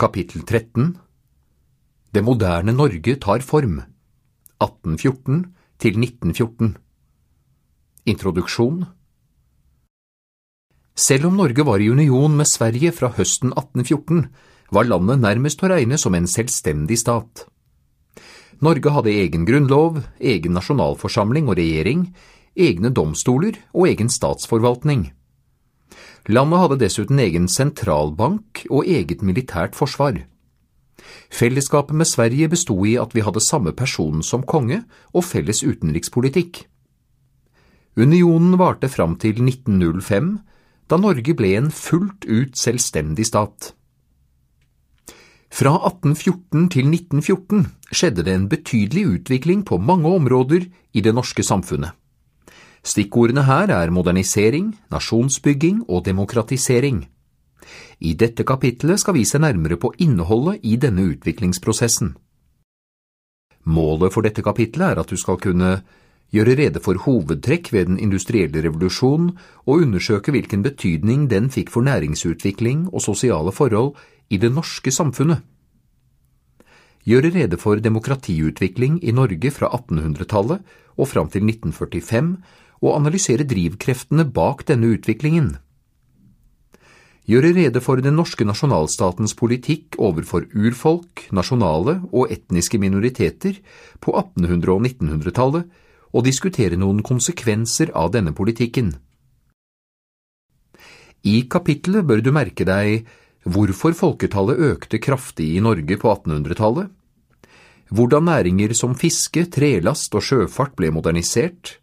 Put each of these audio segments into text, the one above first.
Kapittel 13 Det moderne Norge tar form 1814 til 1914 Introduksjon Selv om Norge var i union med Sverige fra høsten 1814, var landet nærmest å regne som en selvstendig stat. Norge hadde egen grunnlov, egen nasjonalforsamling og regjering, egne domstoler og egen statsforvaltning. Landet hadde dessuten egen sentralbank og eget militært forsvar. Fellesskapet med Sverige bestod i at vi hadde samme person som konge og felles utenrikspolitikk. Unionen varte fram til 1905, da Norge ble en fullt ut selvstendig stat. Fra 1814 til 1914 skjedde det en betydelig utvikling på mange områder i det norske samfunnet. Stikkordene her er modernisering, nasjonsbygging og demokratisering. I dette kapitlet skal vi se nærmere på innholdet i denne utviklingsprosessen. Målet for dette kapitlet er at du skal kunne gjøre rede for hovedtrekk ved den industrielle revolusjonen og undersøke hvilken betydning den fikk for næringsutvikling og sosiale forhold i det norske samfunnet. Gjøre rede for demokratiutvikling i Norge fra 1800-tallet og fram til 1945 og analysere drivkreftene bak denne utviklingen. Gjøre rede for den norske nasjonalstatens politikk overfor urfolk, nasjonale og etniske minoriteter på 1800- og 1900-tallet og diskutere noen konsekvenser av denne politikken. I kapittelet bør du merke deg hvorfor folketallet økte kraftig i Norge på 1800-tallet, hvordan næringer som fiske, trelast og sjøfart ble modernisert,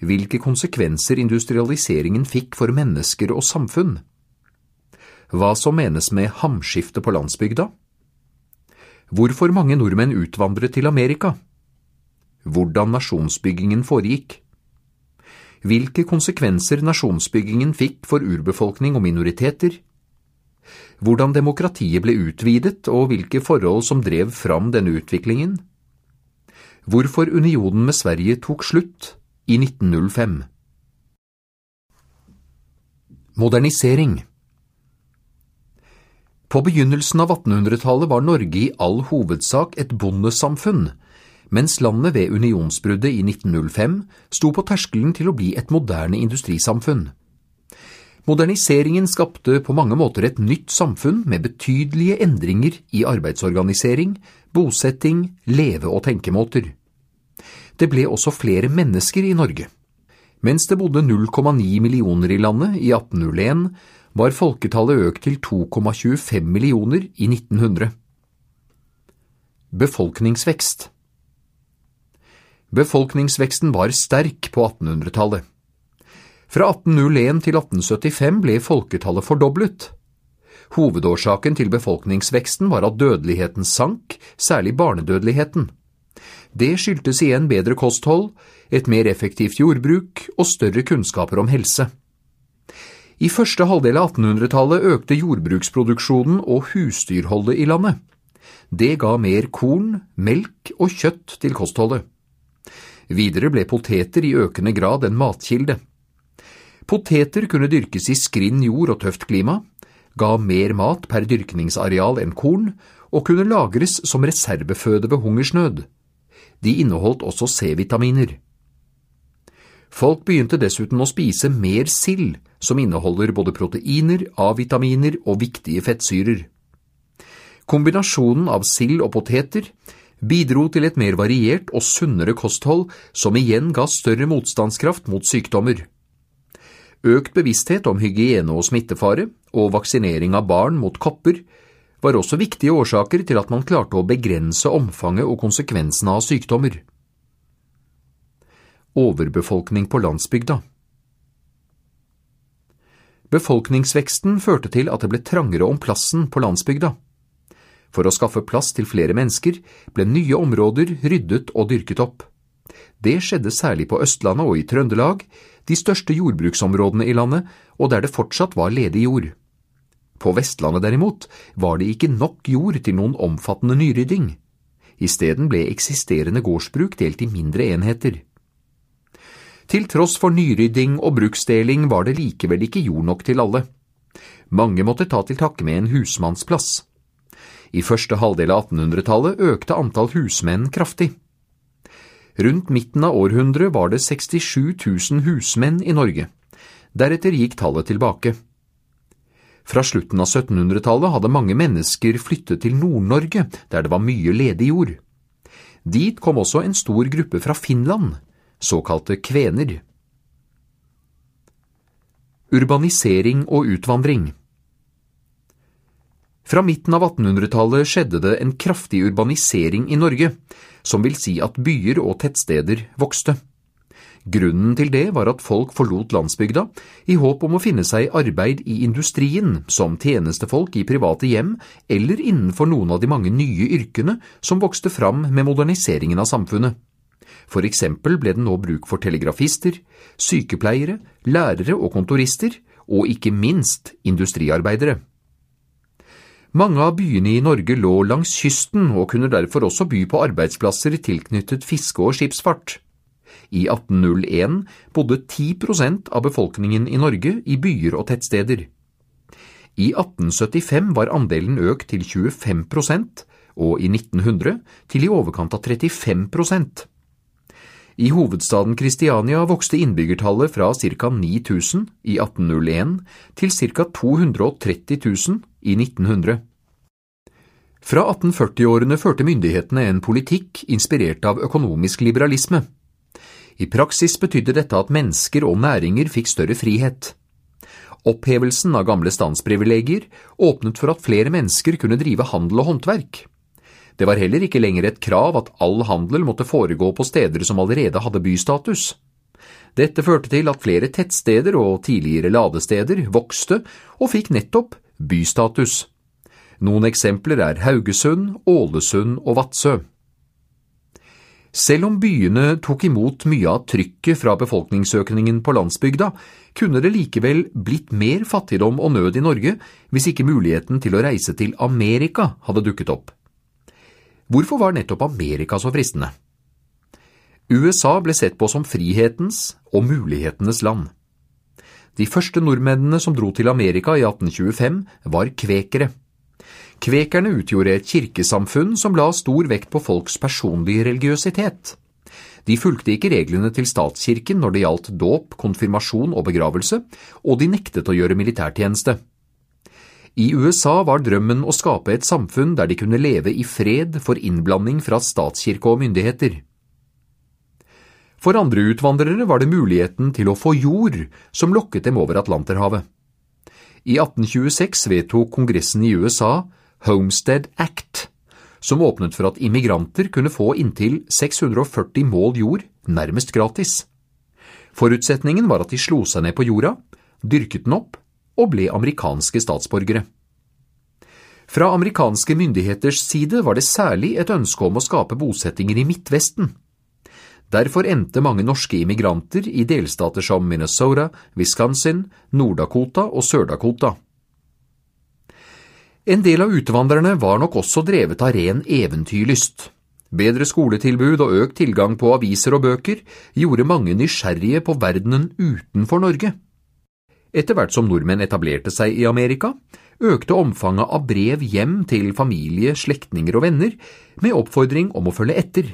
hvilke konsekvenser industrialiseringen fikk for mennesker og samfunn, hva som menes med hamskifte på landsbygda, hvorfor mange nordmenn utvandret til Amerika, hvordan nasjonsbyggingen foregikk, hvilke konsekvenser nasjonsbyggingen fikk for urbefolkning og minoriteter, hvordan demokratiet ble utvidet og hvilke forhold som drev fram denne utviklingen, hvorfor unionen med Sverige tok slutt i 1905. Modernisering På begynnelsen av 1800-tallet var Norge i all hovedsak et bondesamfunn, mens landet ved unionsbruddet i 1905 sto på terskelen til å bli et moderne industrisamfunn. Moderniseringen skapte på mange måter et nytt samfunn med betydelige endringer i arbeidsorganisering, bosetting, leve- og tenkemåter. Det ble også flere mennesker i Norge. Mens det bodde 0,9 millioner i landet i 1801, var folketallet økt til 2,25 millioner i 1900. Befolkningsvekst Befolkningsveksten var sterk på 1800-tallet. Fra 1801 til 1875 ble folketallet fordoblet. Hovedårsaken til befolkningsveksten var at dødeligheten sank, særlig barnedødeligheten. Det skyldtes igjen bedre kosthold, et mer effektivt jordbruk og større kunnskaper om helse. I første halvdel av 1800-tallet økte jordbruksproduksjonen og husdyrholdet i landet. Det ga mer korn, melk og kjøtt til kostholdet. Videre ble poteter i økende grad en matkilde. Poteter kunne dyrkes i skrinn jord og tøft klima, ga mer mat per dyrkningsareal enn korn, og kunne lagres som reserveføde ved hungersnød. De inneholdt også C-vitaminer. Folk begynte dessuten å spise mer sild, som inneholder både proteiner, A-vitaminer og viktige fettsyrer. Kombinasjonen av sild og poteter bidro til et mer variert og sunnere kosthold som igjen ga større motstandskraft mot sykdommer. Økt bevissthet om hygiene og smittefare, og vaksinering av barn mot kopper, var også viktige årsaker til at man klarte å begrense omfanget og konsekvensene av sykdommer. Overbefolkning på landsbygda Befolkningsveksten førte til at det ble trangere om plassen på landsbygda. For å skaffe plass til flere mennesker ble nye områder ryddet og dyrket opp. Det skjedde særlig på Østlandet og i Trøndelag, de største jordbruksområdene i landet, og der det fortsatt var ledig jord. På Vestlandet derimot var det ikke nok jord til noen omfattende nyrydding. Isteden ble eksisterende gårdsbruk delt i mindre enheter. Til tross for nyrydding og bruksdeling var det likevel ikke jord nok til alle. Mange måtte ta til takke med en husmannsplass. I første halvdel av 1800-tallet økte antall husmenn kraftig. Rundt midten av århundret var det 67 000 husmenn i Norge. Deretter gikk tallet tilbake. Fra slutten av 1700-tallet hadde mange mennesker flyttet til Nord-Norge, der det var mye ledig jord. Dit kom også en stor gruppe fra Finland, såkalte kvener. Urbanisering og utvandring Fra midten av 1800-tallet skjedde det en kraftig urbanisering i Norge, som vil si at byer og tettsteder vokste. Grunnen til det var at folk forlot landsbygda i håp om å finne seg arbeid i industrien, som tjenestefolk i private hjem eller innenfor noen av de mange nye yrkene som vokste fram med moderniseringen av samfunnet. For eksempel ble det nå bruk for telegrafister, sykepleiere, lærere og kontorister, og ikke minst industriarbeidere. Mange av byene i Norge lå langs kysten og kunne derfor også by på arbeidsplasser tilknyttet fiske og skipsfart. I 1801 bodde 10% av befolkningen i Norge i byer og tettsteder. I 1875 var andelen økt til 25% og i 1900 til i overkant av 35% I hovedstaden Kristiania vokste innbyggertallet fra ca. 9000 i 1801 til ca. 230 000 i 1900. Fra 1840-årene førte myndighetene en politikk inspirert av økonomisk liberalisme. I praksis betydde dette at mennesker og næringer fikk større frihet. Opphevelsen av gamle standsprivilegier åpnet for at flere mennesker kunne drive handel og håndverk. Det var heller ikke lenger et krav at all handel måtte foregå på steder som allerede hadde bystatus. Dette førte til at flere tettsteder og tidligere ladesteder vokste og fikk nettopp bystatus. Noen eksempler er Haugesund, Ålesund og Vadsø. Selv om byene tok imot mye av trykket fra befolkningsøkningen på landsbygda, kunne det likevel blitt mer fattigdom og nød i Norge hvis ikke muligheten til å reise til Amerika hadde dukket opp. Hvorfor var nettopp Amerika så fristende? USA ble sett på som frihetens og mulighetenes land. De første nordmennene som dro til Amerika i 1825, var kvekere. Kvekerne utgjorde et kirkesamfunn som la stor vekt på folks personlige religiøsitet. De fulgte ikke reglene til statskirken når det gjaldt dåp, konfirmasjon og begravelse, og de nektet å gjøre militærtjeneste. I USA var drømmen å skape et samfunn der de kunne leve i fred for innblanding fra statskirke og myndigheter. For andre utvandrere var det muligheten til å få jord som lokket dem over Atlanterhavet. I 1826 vedtok Kongressen i USA Homestead Act, som åpnet for at immigranter kunne få inntil 640 mål jord nærmest gratis. Forutsetningen var at de slo seg ned på jorda, dyrket den opp og ble amerikanske statsborgere. Fra amerikanske myndigheters side var det særlig et ønske om å skape bosettinger i Midtvesten. Derfor endte mange norske immigranter i delstater som Minnesota, Wisconsin, Nord-Dakota og Sør-Dakota. En del av utvandrerne var nok også drevet av ren eventyrlyst. Bedre skoletilbud og økt tilgang på aviser og bøker gjorde mange nysgjerrige på verdenen utenfor Norge. Etter hvert som nordmenn etablerte seg i Amerika, økte omfanget av brev hjem til familie, slektninger og venner, med oppfordring om å følge etter.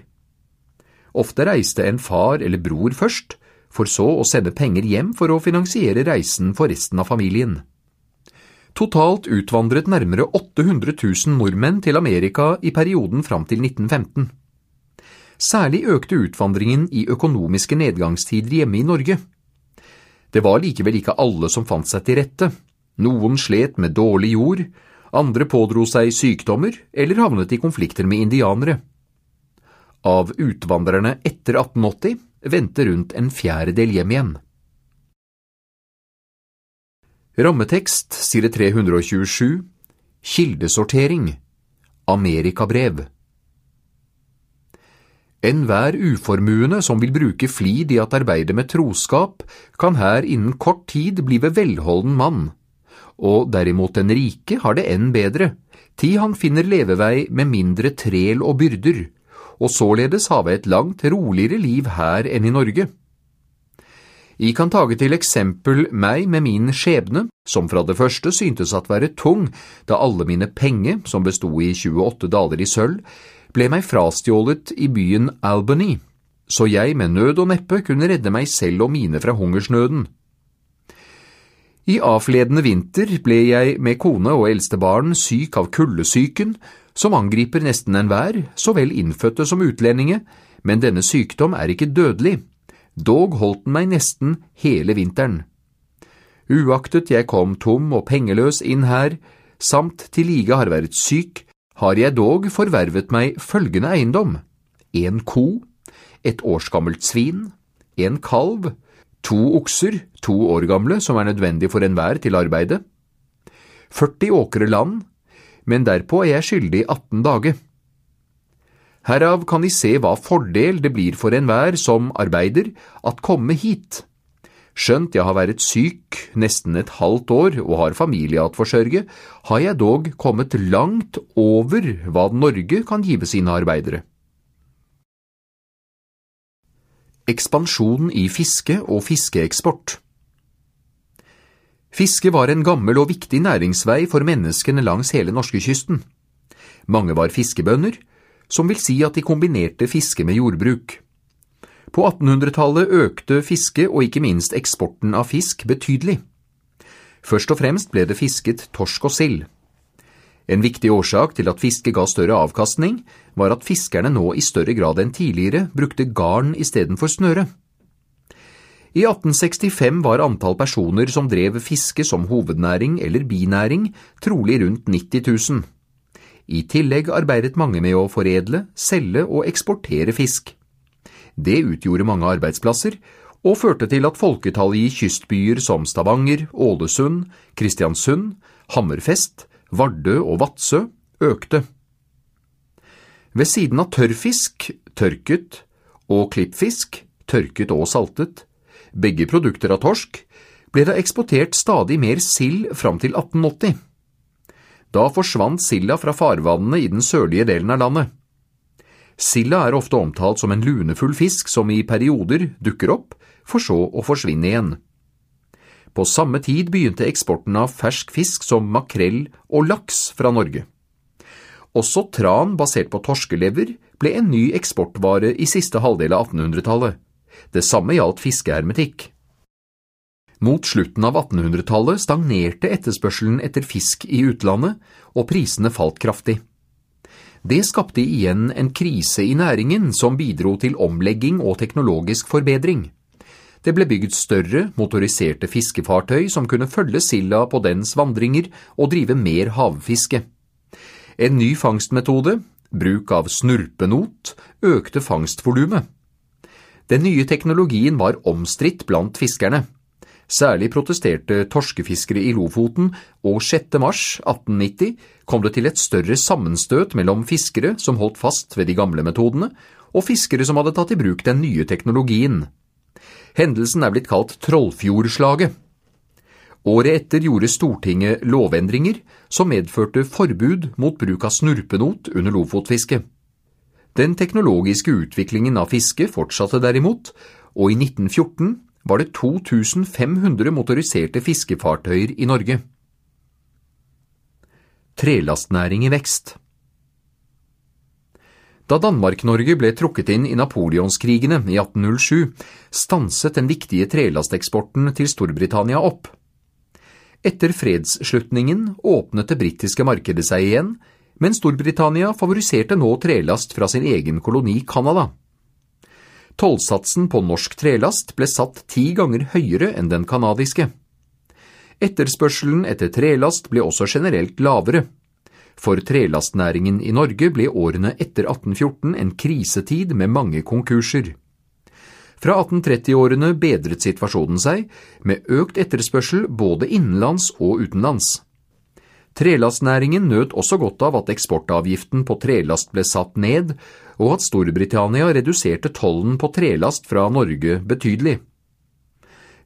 Ofte reiste en far eller bror først, for så å sende penger hjem for å finansiere reisen for resten av familien. Totalt utvandret nærmere 800 000 nordmenn til Amerika i perioden fram til 1915. Særlig økte utvandringen i økonomiske nedgangstider hjemme i Norge. Det var likevel ikke alle som fant seg til rette. Noen slet med dårlig jord, andre pådro seg sykdommer eller havnet i konflikter med indianere. Av utvandrerne etter 1880 vendte rundt en fjerdedel hjem igjen. Rammetekst, side 327 Kildesortering. Amerikabrev. Enhver uformuende som vil bruke flid i at arbeide med troskap, kan her innen kort tid blive velholden mann, og derimot den rike har det enn bedre, ti han finner levevei med mindre trel og byrder, og således have et langt roligere liv her enn i Norge. I kan tage til eksempel meg med min skjebne, som fra det første syntes at være tung, da alle mine penger, som bestod i 28 daler i sølv, ble meg frastjålet i byen Albany, så jeg med nød og neppe kunne redde meg selv og mine fra hungersnøden. I avledende vinter ble jeg med kone og eldste barn syk av kuldesyken, som angriper nesten enhver, så vel innfødte som utlendinge, men denne sykdom er ikke dødelig dog holdt den meg nesten hele vinteren. Uaktet jeg kom tom og pengeløs inn her, samt til like har vært syk, har jeg dog forvervet meg følgende eiendom, en ko, et årsgammelt svin, en kalv, to okser, to år gamle, som er nødvendig for enhver til arbeidet, 40 åkre land, men derpå er jeg skyldig 18 dager. Herav kan De se hva fordel det blir for enhver som arbeider at komme hit. Skjønt jeg har vært syk nesten et halvt år og har familie at forsørge, har jeg dog kommet langt over hva Norge kan give sine arbeidere. Ekspansjon i fiske og fiskeeksport Fiske var en gammel og viktig næringsvei for menneskene langs hele norskekysten. Mange var fiskebønder, som vil si at de kombinerte fiske med jordbruk. På 1800-tallet økte fiske og ikke minst eksporten av fisk betydelig. Først og fremst ble det fisket torsk og sild. En viktig årsak til at fiske ga større avkastning, var at fiskerne nå i større grad enn tidligere brukte garn istedenfor snøre. I 1865 var antall personer som drev fiske som hovednæring eller binæring, trolig rundt 90 000. I tillegg arbeidet mange med å foredle, selge og eksportere fisk. Det utgjorde mange arbeidsplasser, og førte til at folketallet i kystbyer som Stavanger, Ålesund, Kristiansund, Hammerfest, Vardø og Vadsø økte. Ved siden av tørrfisk, tørket, og klippfisk, tørket og saltet, begge produkter av torsk, ble det eksportert stadig mer sild fram til 1880. Da forsvant silda fra farvannene i den sørlige delen av landet. Silda er ofte omtalt som en lunefull fisk som i perioder dukker opp, for så å forsvinne igjen. På samme tid begynte eksporten av fersk fisk som makrell og laks fra Norge. Også tran basert på torskelever ble en ny eksportvare i siste halvdel av 1800-tallet. Det samme gjaldt fiskehermetikk. Mot slutten av 1800-tallet stagnerte etterspørselen etter fisk i utlandet, og prisene falt kraftig. Det skapte igjen en krise i næringen som bidro til omlegging og teknologisk forbedring. Det ble bygd større, motoriserte fiskefartøy som kunne følge silda på dens vandringer og drive mer havfiske. En ny fangstmetode, bruk av snurpenot, økte fangstvolumet. Den nye teknologien var omstridt blant fiskerne. Særlig protesterte torskefiskere i Lofoten, og 6. mars 1890 kom det til et større sammenstøt mellom fiskere som holdt fast ved de gamle metodene, og fiskere som hadde tatt i bruk den nye teknologien. Hendelsen er blitt kalt Trollfjordslaget. Året etter gjorde Stortinget lovendringer som medførte forbud mot bruk av snurpenot under lofotfiske. Den teknologiske utviklingen av fiske fortsatte derimot, og i 1914 var det 2500 motoriserte fiskefartøyer i Norge. Trelastnæring i vekst Da Danmark-Norge ble trukket inn i napoleonskrigene i 1807, stanset den viktige trelasteksporten til Storbritannia opp. Etter fredsslutningen åpnet det britiske markedet seg igjen, men Storbritannia favoriserte nå trelast fra sin egen koloni Canada. Tollsatsen på norsk trelast ble satt ti ganger høyere enn den kanadiske. Etterspørselen etter trelast ble også generelt lavere. For trelastnæringen i Norge ble årene etter 1814 en krisetid med mange konkurser. Fra 1830-årene bedret situasjonen seg, med økt etterspørsel både innenlands og utenlands. Trelastnæringen nøt også godt av at eksportavgiften på trelast ble satt ned, og at Storbritannia reduserte tollen på trelast fra Norge betydelig.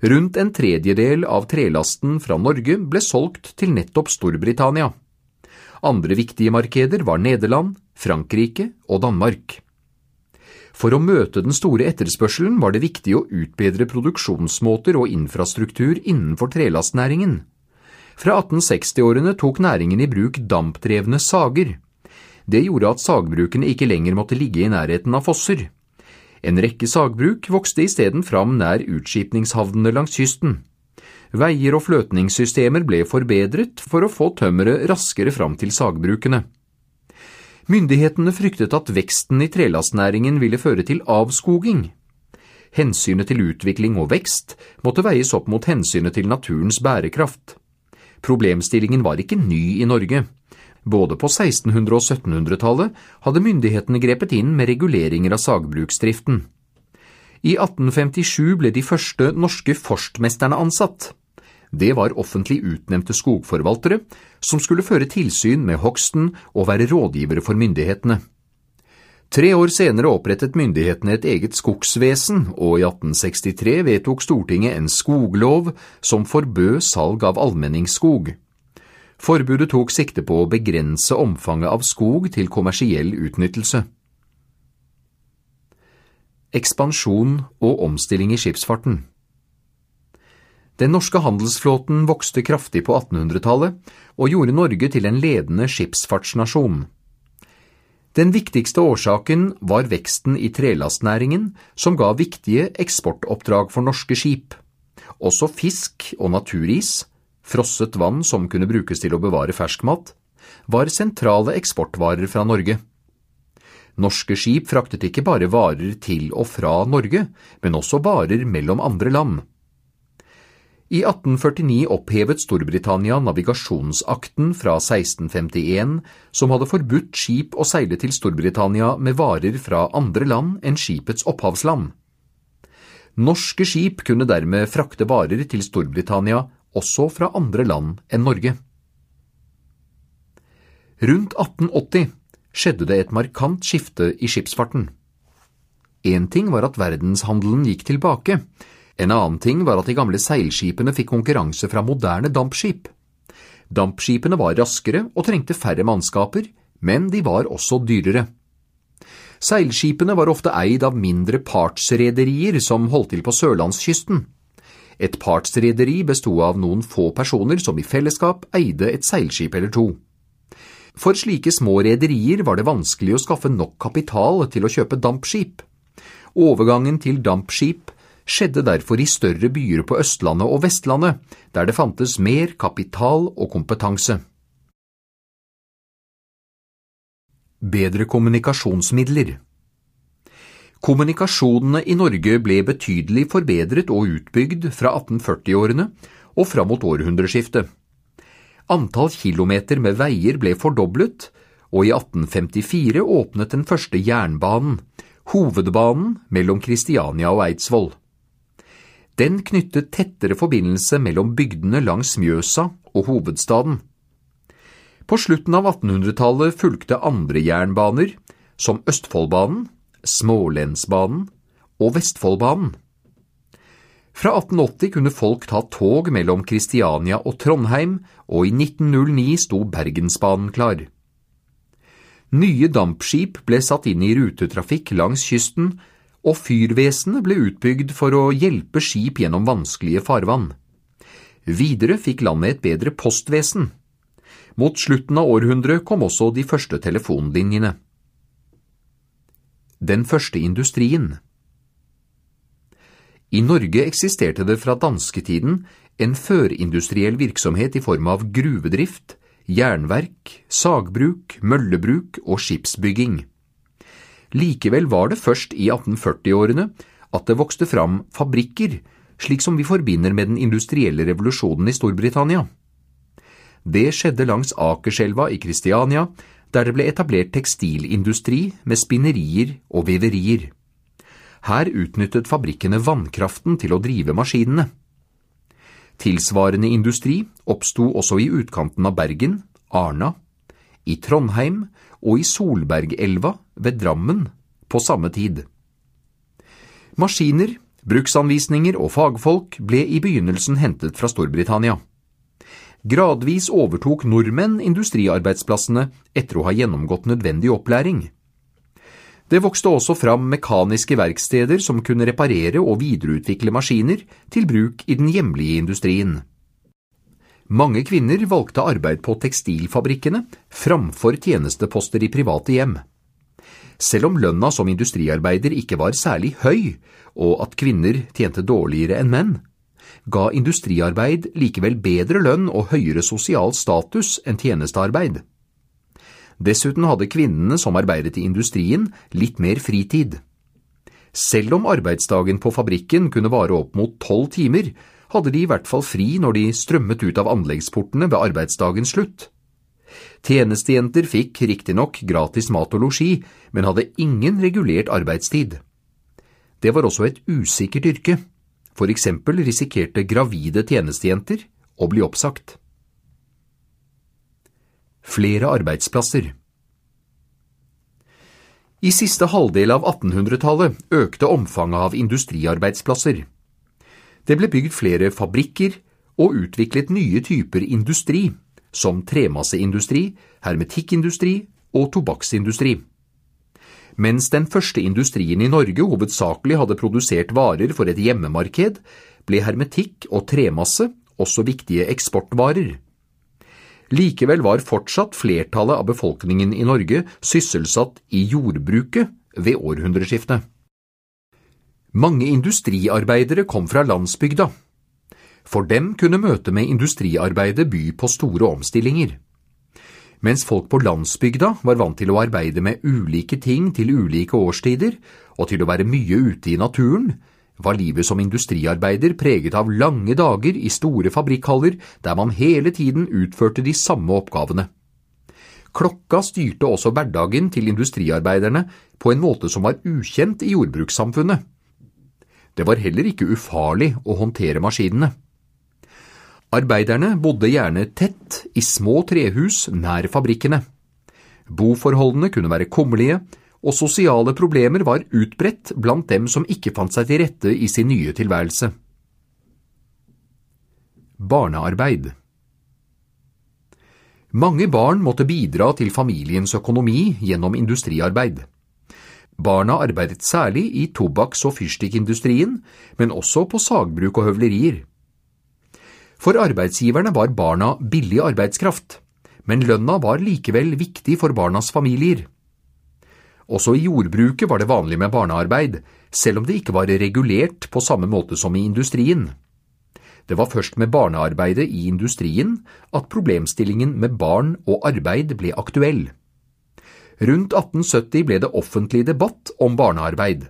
Rundt en tredjedel av trelasten fra Norge ble solgt til nettopp Storbritannia. Andre viktige markeder var Nederland, Frankrike og Danmark. For å møte den store etterspørselen var det viktig å utbedre produksjonsmåter og infrastruktur innenfor trelastnæringen. Fra 1860-årene tok næringen i bruk dampdrevne sager. Det gjorde at sagbrukene ikke lenger måtte ligge i nærheten av fosser. En rekke sagbruk vokste isteden fram nær utskipningshavnene langs kysten. Veier og fløtningssystemer ble forbedret for å få tømmeret raskere fram til sagbrukene. Myndighetene fryktet at veksten i trelastnæringen ville føre til avskoging. Hensynet til utvikling og vekst måtte veies opp mot hensynet til naturens bærekraft. Problemstillingen var ikke ny i Norge. Både på 1600- og 1700-tallet hadde myndighetene grepet inn med reguleringer av sagbruksdriften. I 1857 ble de første norske forstmesterne ansatt. Det var offentlig utnevnte skogforvaltere som skulle føre tilsyn med hogsten og være rådgivere for myndighetene. Tre år senere opprettet myndighetene et eget skogsvesen, og i 1863 vedtok Stortinget en skoglov som forbød salg av allmenningsskog. Forbudet tok sikte på å begrense omfanget av skog til kommersiell utnyttelse. Ekspansjon og omstilling i skipsfarten den norske handelsflåten vokste kraftig på 1800-tallet og gjorde Norge til en ledende skipsfartsnasjon. Den viktigste årsaken var veksten i trelastnæringen, som ga viktige eksportoppdrag for norske skip. Også fisk og naturis, frosset vann som kunne brukes til å bevare ferskmat, var sentrale eksportvarer fra Norge. Norske skip fraktet ikke bare varer til og fra Norge, men også varer mellom andre land. I 1849 opphevet Storbritannia navigasjonsakten fra 1651 som hadde forbudt skip å seile til Storbritannia med varer fra andre land enn skipets opphavsland. Norske skip kunne dermed frakte varer til Storbritannia også fra andre land enn Norge. Rundt 1880 skjedde det et markant skifte i skipsfarten. Én ting var at verdenshandelen gikk tilbake, en annen ting var at de gamle seilskipene fikk konkurranse fra moderne dampskip. Dampskipene var raskere og trengte færre mannskaper, men de var også dyrere. Seilskipene var ofte eid av mindre partsrederier som holdt til på sørlandskysten. Et partsrederi bestod av noen få personer som i fellesskap eide et seilskip eller to. For slike små rederier var det vanskelig å skaffe nok kapital til å kjøpe dampskip. Overgangen til dampskip skjedde derfor i større byer på Østlandet og Vestlandet, der det fantes mer kapital og kompetanse. Bedre kommunikasjonsmidler Kommunikasjonene i Norge ble betydelig forbedret og utbygd fra 1840-årene og fram mot århundreskiftet. Antall kilometer med veier ble fordoblet, og i 1854 åpnet den første jernbanen, hovedbanen mellom Kristiania og Eidsvoll. Den knyttet tettere forbindelse mellom bygdene langs Mjøsa og hovedstaden. På slutten av 1800-tallet fulgte andre jernbaner, som Østfoldbanen, Smålensbanen og Vestfoldbanen. Fra 1880 kunne folk ta tog mellom Kristiania og Trondheim, og i 1909 sto Bergensbanen klar. Nye dampskip ble satt inn i rutetrafikk langs kysten, og fyrvesenet ble utbygd for å hjelpe skip gjennom vanskelige farvann. Videre fikk landet et bedre postvesen. Mot slutten av århundret kom også de første telefonlinjene. Den første industrien I Norge eksisterte det fra dansketiden en førindustriell virksomhet i form av gruvedrift, jernverk, sagbruk, møllebruk og skipsbygging. Likevel var det først i 1840-årene at det vokste fram fabrikker, slik som vi forbinder med den industrielle revolusjonen i Storbritannia. Det skjedde langs Akerselva i Kristiania, der det ble etablert tekstilindustri med spinnerier og veverier. Her utnyttet fabrikkene vannkraften til å drive maskinene. Tilsvarende industri oppsto også i utkanten av Bergen, Arna, i Trondheim og i Solbergelva ved Drammen på samme tid. Maskiner, bruksanvisninger og fagfolk ble i begynnelsen hentet fra Storbritannia. Gradvis overtok nordmenn industriarbeidsplassene etter å ha gjennomgått nødvendig opplæring. Det vokste også fram mekaniske verksteder som kunne reparere og videreutvikle maskiner til bruk i den hjemlige industrien. Mange kvinner valgte arbeid på tekstilfabrikkene framfor tjenesteposter i private hjem. Selv om lønna som industriarbeider ikke var særlig høy, og at kvinner tjente dårligere enn menn, ga industriarbeid likevel bedre lønn og høyere sosial status enn tjenestearbeid. Dessuten hadde kvinnene som arbeidet i industrien, litt mer fritid. Selv om arbeidsdagen på fabrikken kunne vare opp mot tolv timer, hadde de i hvert fall fri når de strømmet ut av anleggsportene ved arbeidsdagens slutt. Tjenestejenter fikk riktignok gratis mat og losji, men hadde ingen regulert arbeidstid. Det var også et usikkert yrke. For eksempel risikerte gravide tjenestejenter å bli oppsagt flere arbeidsplasser. I siste halvdel av 1800-tallet økte omfanget av industriarbeidsplasser. Det ble bygd flere fabrikker og utviklet nye typer industri, som tremasseindustri, hermetikkindustri og tobakksindustri. Mens den første industrien i Norge hovedsakelig hadde produsert varer for et hjemmemarked, ble hermetikk og tremasse også viktige eksportvarer. Likevel var fortsatt flertallet av befolkningen i Norge sysselsatt i jordbruket ved århundreskiftet. Mange industriarbeidere kom fra landsbygda. For dem kunne møtet med industriarbeidet by på store omstillinger. Mens folk på landsbygda var vant til å arbeide med ulike ting til ulike årstider og til å være mye ute i naturen, var livet som industriarbeider preget av lange dager i store fabrikkhaller der man hele tiden utførte de samme oppgavene. Klokka styrte også hverdagen til industriarbeiderne på en måte som var ukjent i jordbrukssamfunnet. Det var heller ikke ufarlig å håndtere maskinene. Arbeiderne bodde gjerne tett i små trehus nær fabrikkene. Boforholdene kunne være kummerlige, og sosiale problemer var utbredt blant dem som ikke fant seg til rette i sin nye tilværelse. Barnearbeid Mange barn måtte bidra til familiens økonomi gjennom industriarbeid. Barna arbeidet særlig i tobakks- og fyrstikkindustrien, men også på sagbruk og høvlerier. For arbeidsgiverne var barna billig arbeidskraft, men lønna var likevel viktig for barnas familier. Også i jordbruket var det vanlig med barnearbeid, selv om det ikke var regulert på samme måte som i industrien. Det var først med barnearbeidet i industrien at problemstillingen med barn og arbeid ble aktuell. Rundt 1870 ble det offentlig debatt om barnearbeid.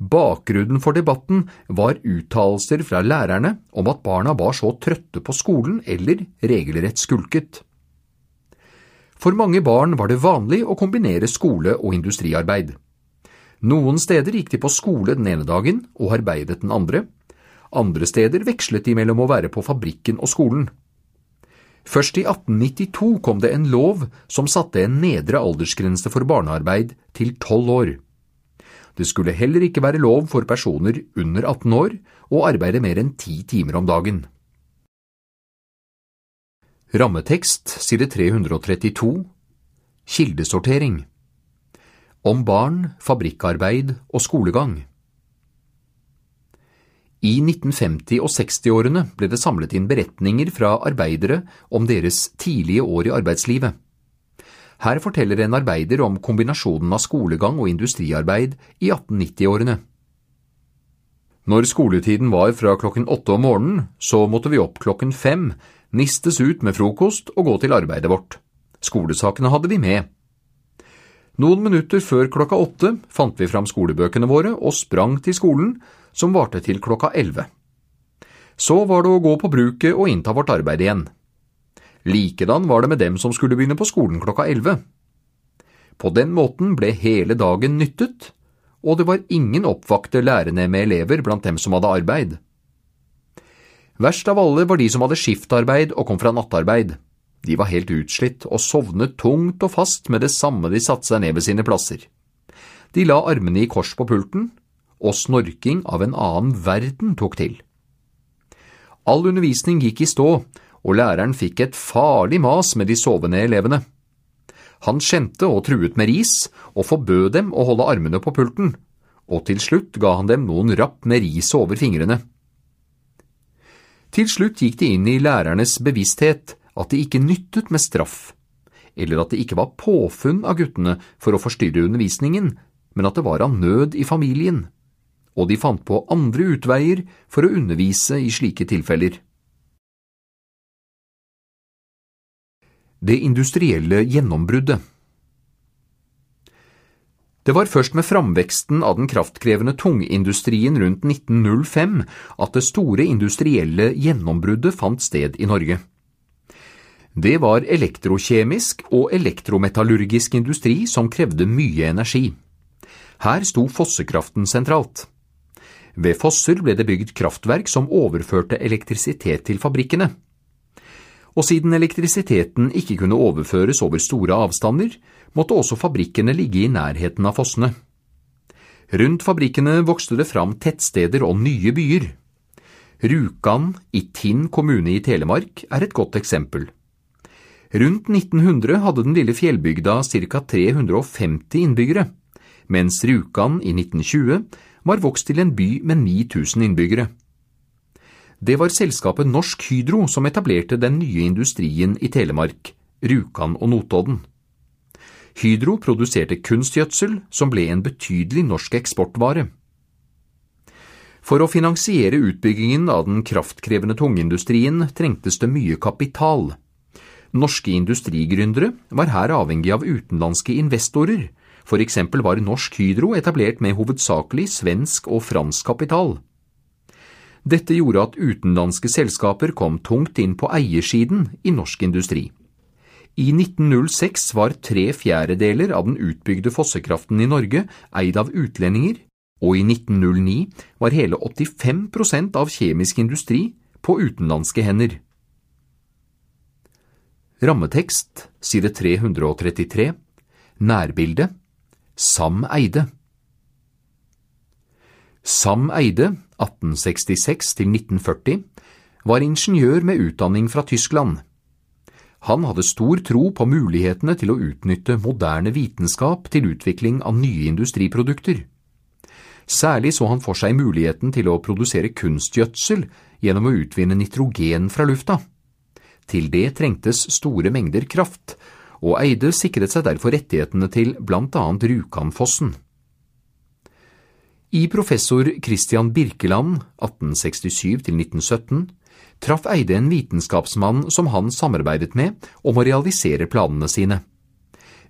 Bakgrunnen for debatten var uttalelser fra lærerne om at barna var så trøtte på skolen eller regelrett skulket. For mange barn var det vanlig å kombinere skole og industriarbeid. Noen steder gikk de på skole den ene dagen og arbeidet den andre, andre steder vekslet de mellom å være på fabrikken og skolen. Først i 1892 kom det en lov som satte en nedre aldersgrense for barnearbeid til tolv år. Det skulle heller ikke være lov for personer under 18 år å arbeide mer enn ti timer om dagen. Rammetekst side 332 Kildesortering Om barn, fabrikkarbeid og skolegang I 1950- og 60-årene ble det samlet inn beretninger fra arbeidere om deres tidlige år i arbeidslivet. Her forteller en arbeider om kombinasjonen av skolegang og industriarbeid i 1890-årene. Når skoletiden var fra klokken åtte om morgenen, så måtte vi opp klokken fem nistes ut med frokost og gå til arbeidet vårt. Skolesakene hadde vi med. Noen minutter før klokka åtte fant vi fram skolebøkene våre og sprang til skolen, som varte til klokka elleve. Så var det å gå på bruket og innta vårt arbeid igjen. Likedan var det med dem som skulle begynne på skolen klokka elleve. På den måten ble hele dagen nyttet, og det var ingen oppvakte lærende med elever blant dem som hadde arbeid. Verst av alle var de som hadde skiftarbeid og kom fra nattarbeid. De var helt utslitt og sovnet tungt og fast med det samme de satte seg ned ved sine plasser. De la armene i kors på pulten, og snorking av en annen verden tok til. All undervisning gikk i stå, og læreren fikk et farlig mas med de sovende elevene. Han skjente og truet med ris, og forbød dem å holde armene på pulten, og til slutt ga han dem noen rapp med riset over fingrene. Til slutt gikk det inn i lærernes bevissthet at det ikke nyttet med straff, eller at det ikke var påfunn av guttene for å forstyrre undervisningen, men at det var av nød i familien, og de fant på andre utveier for å undervise i slike tilfeller. Det industrielle gjennombruddet Det var først med framveksten av den kraftkrevende tungindustrien rundt 1905 at det store industrielle gjennombruddet fant sted i Norge. Det var elektrokjemisk og elektrometallurgisk industri som krevde mye energi. Her sto fossekraften sentralt. Ved fosser ble det bygd kraftverk som overførte elektrisitet til fabrikkene og siden elektrisiteten ikke kunne overføres over store avstander, måtte også fabrikkene ligge i nærheten av fossene. Rundt fabrikkene vokste det fram tettsteder og nye byer. Rjukan i Tinn kommune i Telemark er et godt eksempel. Rundt 1900 hadde den lille fjellbygda ca. 350 innbyggere, mens Rjukan i 1920 var vokst til en by med 9000 innbyggere. Det var selskapet Norsk Hydro som etablerte den nye industrien i Telemark, Rjukan og Notodden. Hydro produserte kunstgjødsel, som ble en betydelig norsk eksportvare. For å finansiere utbyggingen av den kraftkrevende tungindustrien trengtes det mye kapital. Norske industrigründere var her avhengig av utenlandske investorer, for eksempel var Norsk Hydro etablert med hovedsakelig svensk og fransk kapital. Dette gjorde at utenlandske selskaper kom tungt inn på eiersiden i norsk industri. I 1906 var tre fjerdedeler av den utbygde fossekraften i Norge eid av utlendinger, og i 1909 var hele 85% av kjemisk industri på utenlandske hender. Rammetekst, side 333, nærbilde, Sam Eide. Sam Eide 1866–1940, var ingeniør med utdanning fra Tyskland. Han hadde stor tro på mulighetene til å utnytte moderne vitenskap til utvikling av nye industriprodukter. Særlig så han for seg muligheten til å produsere kunstgjødsel gjennom å utvinne nitrogen fra lufta. Til det trengtes store mengder kraft, og Eide sikret seg derfor rettighetene til blant annet Rjukanfossen. I professor Christian Birkeland 1867–1917 traff Eide en vitenskapsmann som han samarbeidet med om å realisere planene sine.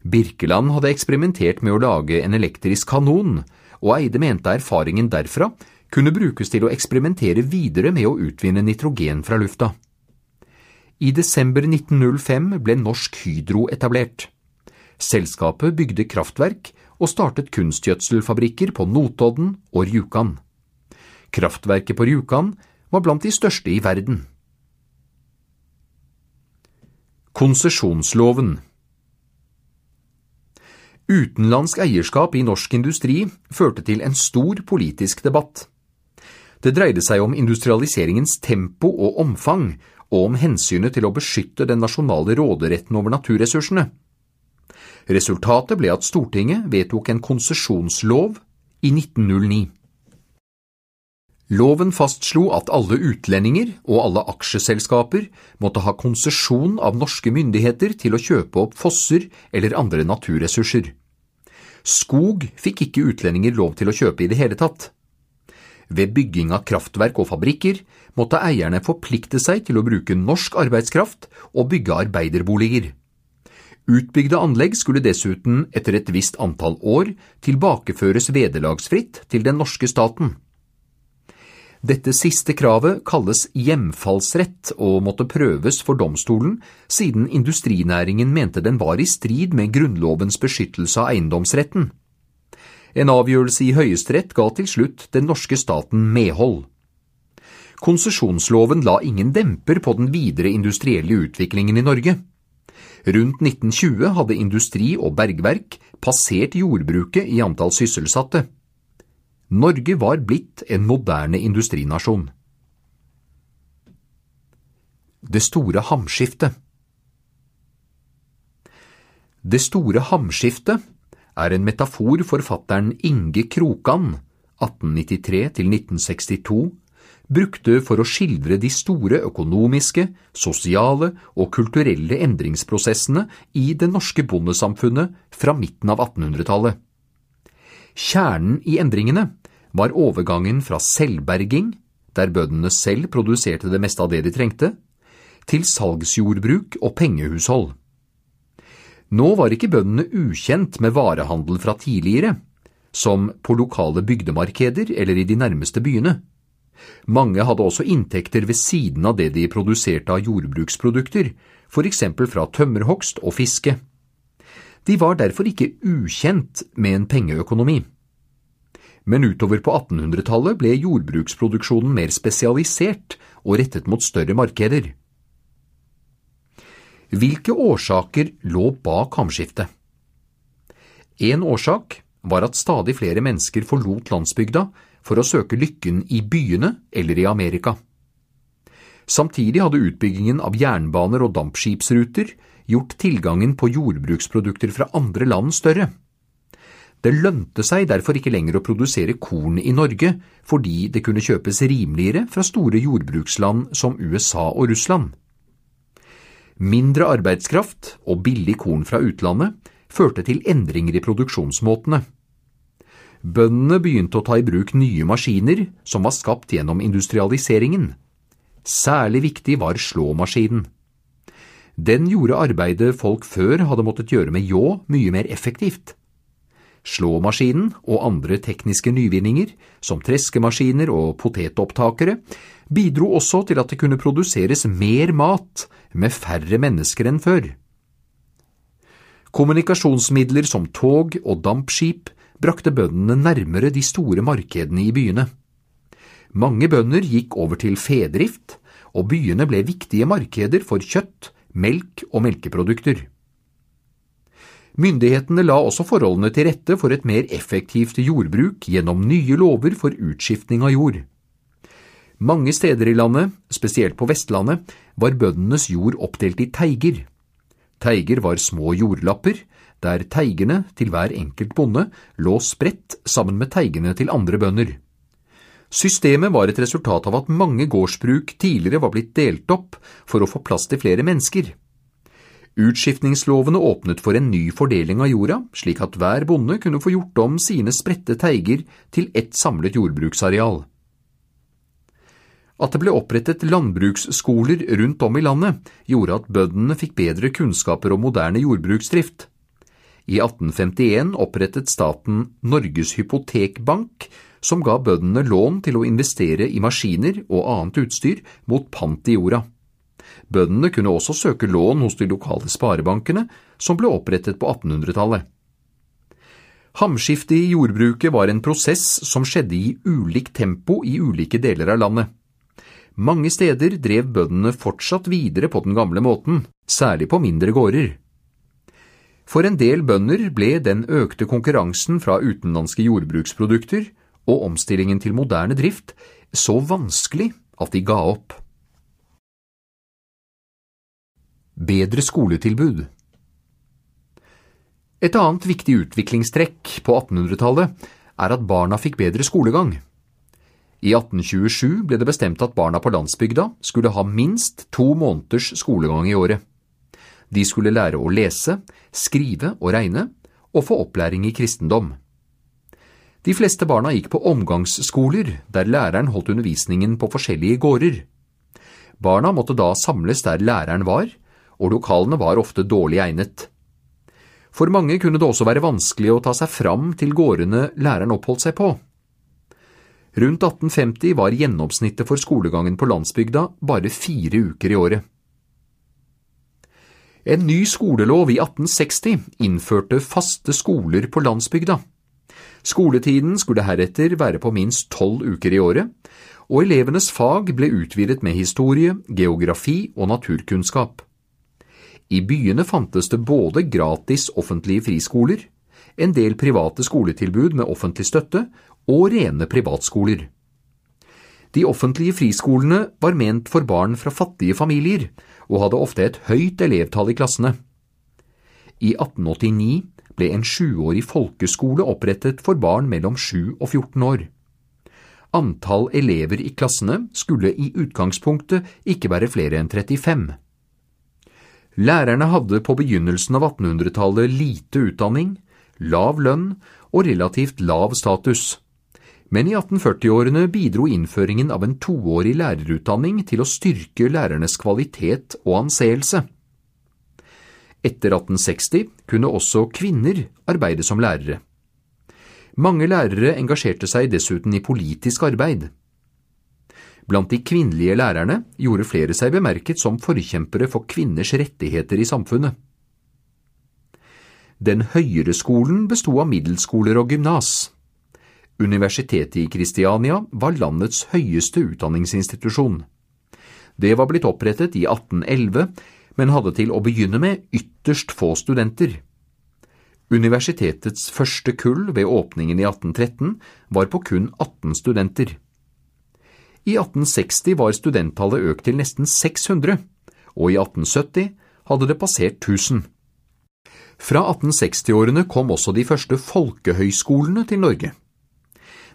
Birkeland hadde eksperimentert med å lage en elektrisk kanon, og Eide mente erfaringen derfra kunne brukes til å eksperimentere videre med å utvinne nitrogen fra lufta. I desember 1905 ble Norsk Hydro etablert. Selskapet bygde kraftverk og startet kunstgjødselfabrikker på Notodden og Rjukan. Kraftverket på Rjukan var blant de største i verden. Konsesjonsloven Utenlandsk eierskap i norsk industri førte til en stor politisk debatt. Det dreide seg om industrialiseringens tempo og omfang, og om hensynet til å beskytte den nasjonale råderetten over naturressursene. Resultatet ble at Stortinget vedtok en konsesjonslov i 1909. Loven fastslo at alle utlendinger og alle aksjeselskaper måtte ha konsesjon av norske myndigheter til å kjøpe opp fosser eller andre naturressurser. Skog fikk ikke utlendinger lov til å kjøpe i det hele tatt. Ved bygging av kraftverk og fabrikker måtte eierne forplikte seg til å bruke norsk arbeidskraft og bygge arbeiderboliger. Utbygde anlegg skulle dessuten etter et visst antall år tilbakeføres vederlagsfritt til den norske staten. Dette siste kravet kalles hjemfallsrett og måtte prøves for domstolen, siden industrinæringen mente den var i strid med Grunnlovens beskyttelse av eiendomsretten. En avgjørelse i Høyesterett ga til slutt den norske staten medhold. Konsesjonsloven la ingen demper på den videre industrielle utviklingen i Norge. Rundt 1920 hadde industri og bergverk passert jordbruket i antall sysselsatte. Norge var blitt en moderne industrinasjon. Det store hamskiftet Det store hamskiftet er en metafor forfatteren Inge Krokan, 1893 1962, brukte for å skildre de store økonomiske, sosiale og kulturelle endringsprosessene i det norske bondesamfunnet fra midten av 1800-tallet. Kjernen i endringene var overgangen fra selvberging, der bøndene selv produserte det meste av det de trengte, til salgsjordbruk og pengehushold. Nå var ikke bøndene ukjent med varehandel fra tidligere, som på lokale bygdemarkeder eller i de nærmeste byene. Mange hadde også inntekter ved siden av det de produserte av jordbruksprodukter, for eksempel fra tømmerhogst og fiske. De var derfor ikke ukjent med en pengeøkonomi. Men utover på 1800-tallet ble jordbruksproduksjonen mer spesialisert og rettet mot større markeder. Hvilke årsaker lå bak hamskiftet? En årsak var at stadig flere mennesker forlot landsbygda for å søke lykken i byene eller i Amerika. Samtidig hadde utbyggingen av jernbaner og dampskipsruter gjort tilgangen på jordbruksprodukter fra andre land større. Det lønte seg derfor ikke lenger å produsere korn i Norge, fordi det kunne kjøpes rimeligere fra store jordbruksland som USA og Russland. Mindre arbeidskraft og billig korn fra utlandet førte til endringer i produksjonsmåtene. Bøndene begynte å ta i bruk nye maskiner som var skapt gjennom industrialiseringen. Særlig viktig var slåmaskinen. Den gjorde arbeidet folk før hadde måttet gjøre med ljå, mye mer effektivt. Slåmaskinen og andre tekniske nyvinninger, som treskemaskiner og potetopptakere, bidro også til at det kunne produseres mer mat med færre mennesker enn før. Kommunikasjonsmidler som tog og dampskip brakte bøndene nærmere de store markedene i byene. Mange bønder gikk over til fedrift, og byene ble viktige markeder for kjøtt, melk og melkeprodukter. Myndighetene la også forholdene til rette for et mer effektivt jordbruk gjennom nye lover for utskiftning av jord. Mange steder i landet, spesielt på Vestlandet, var bøndenes jord oppdelt i teiger. Teiger var små jordlapper, der teigene til hver enkelt bonde lå spredt sammen med teigene til andre bønder. Systemet var et resultat av at mange gårdsbruk tidligere var blitt delt opp for å få plass til flere mennesker. Utskiftningslovene åpnet for en ny fordeling av jorda, slik at hver bonde kunne få gjort om sine spredte teiger til ett samlet jordbruksareal. At det ble opprettet landbruksskoler rundt om i landet, gjorde at bøndene fikk bedre kunnskaper om moderne jordbruksdrift. I 1851 opprettet staten Norges Hypotekbank, som ga bøndene lån til å investere i maskiner og annet utstyr mot pant i jorda. Bøndene kunne også søke lån hos de lokale sparebankene, som ble opprettet på 1800-tallet. Hamskiftet i jordbruket var en prosess som skjedde i ulikt tempo i ulike deler av landet. Mange steder drev bøndene fortsatt videre på den gamle måten, særlig på mindre gårder. For en del bønder ble den økte konkurransen fra utenlandske jordbruksprodukter og omstillingen til moderne drift så vanskelig at de ga opp. Bedre skoletilbud Et annet viktig utviklingstrekk på 1800-tallet er at barna fikk bedre skolegang. I 1827 ble det bestemt at barna på landsbygda skulle ha minst to måneders skolegang i året. De skulle lære å lese, skrive og regne, og få opplæring i kristendom. De fleste barna gikk på omgangsskoler, der læreren holdt undervisningen på forskjellige gårder. Barna måtte da samles der læreren var, og lokalene var ofte dårlig egnet. For mange kunne det også være vanskelig å ta seg fram til gårdene læreren oppholdt seg på. Rundt 1850 var gjennomsnittet for skolegangen på landsbygda bare fire uker i året. En ny skolelov i 1860 innførte faste skoler på landsbygda. Skoletiden skulle heretter være på minst tolv uker i året, og elevenes fag ble utvidet med historie, geografi og naturkunnskap. I byene fantes det både gratis offentlige friskoler, en del private skoletilbud med offentlig støtte og rene privatskoler. De offentlige friskolene var ment for barn fra fattige familier, og hadde ofte et høyt elevtall i klassene. I 1889 ble en sjuårig folkeskole opprettet for barn mellom 7 og 14 år. Antall elever i klassene skulle i utgangspunktet ikke være flere enn 35. Lærerne hadde på begynnelsen av 1800-tallet lite utdanning, lav lønn og relativt lav status. Men i 1840-årene bidro innføringen av en toårig lærerutdanning til å styrke lærernes kvalitet og anseelse. Etter 1860 kunne også kvinner arbeide som lærere. Mange lærere engasjerte seg dessuten i politisk arbeid. Blant de kvinnelige lærerne gjorde flere seg bemerket som forkjempere for kvinners rettigheter i samfunnet. Den høyere skolen besto av middelskoler og gymnas. Universitetet i Kristiania var landets høyeste utdanningsinstitusjon. Det var blitt opprettet i 1811, men hadde til å begynne med ytterst få studenter. Universitetets første kull ved åpningen i 1813 var på kun 18 studenter. I 1860 var studenttallet økt til nesten 600, og i 1870 hadde det passert 1000. Fra 1860-årene kom også de første folkehøyskolene til Norge.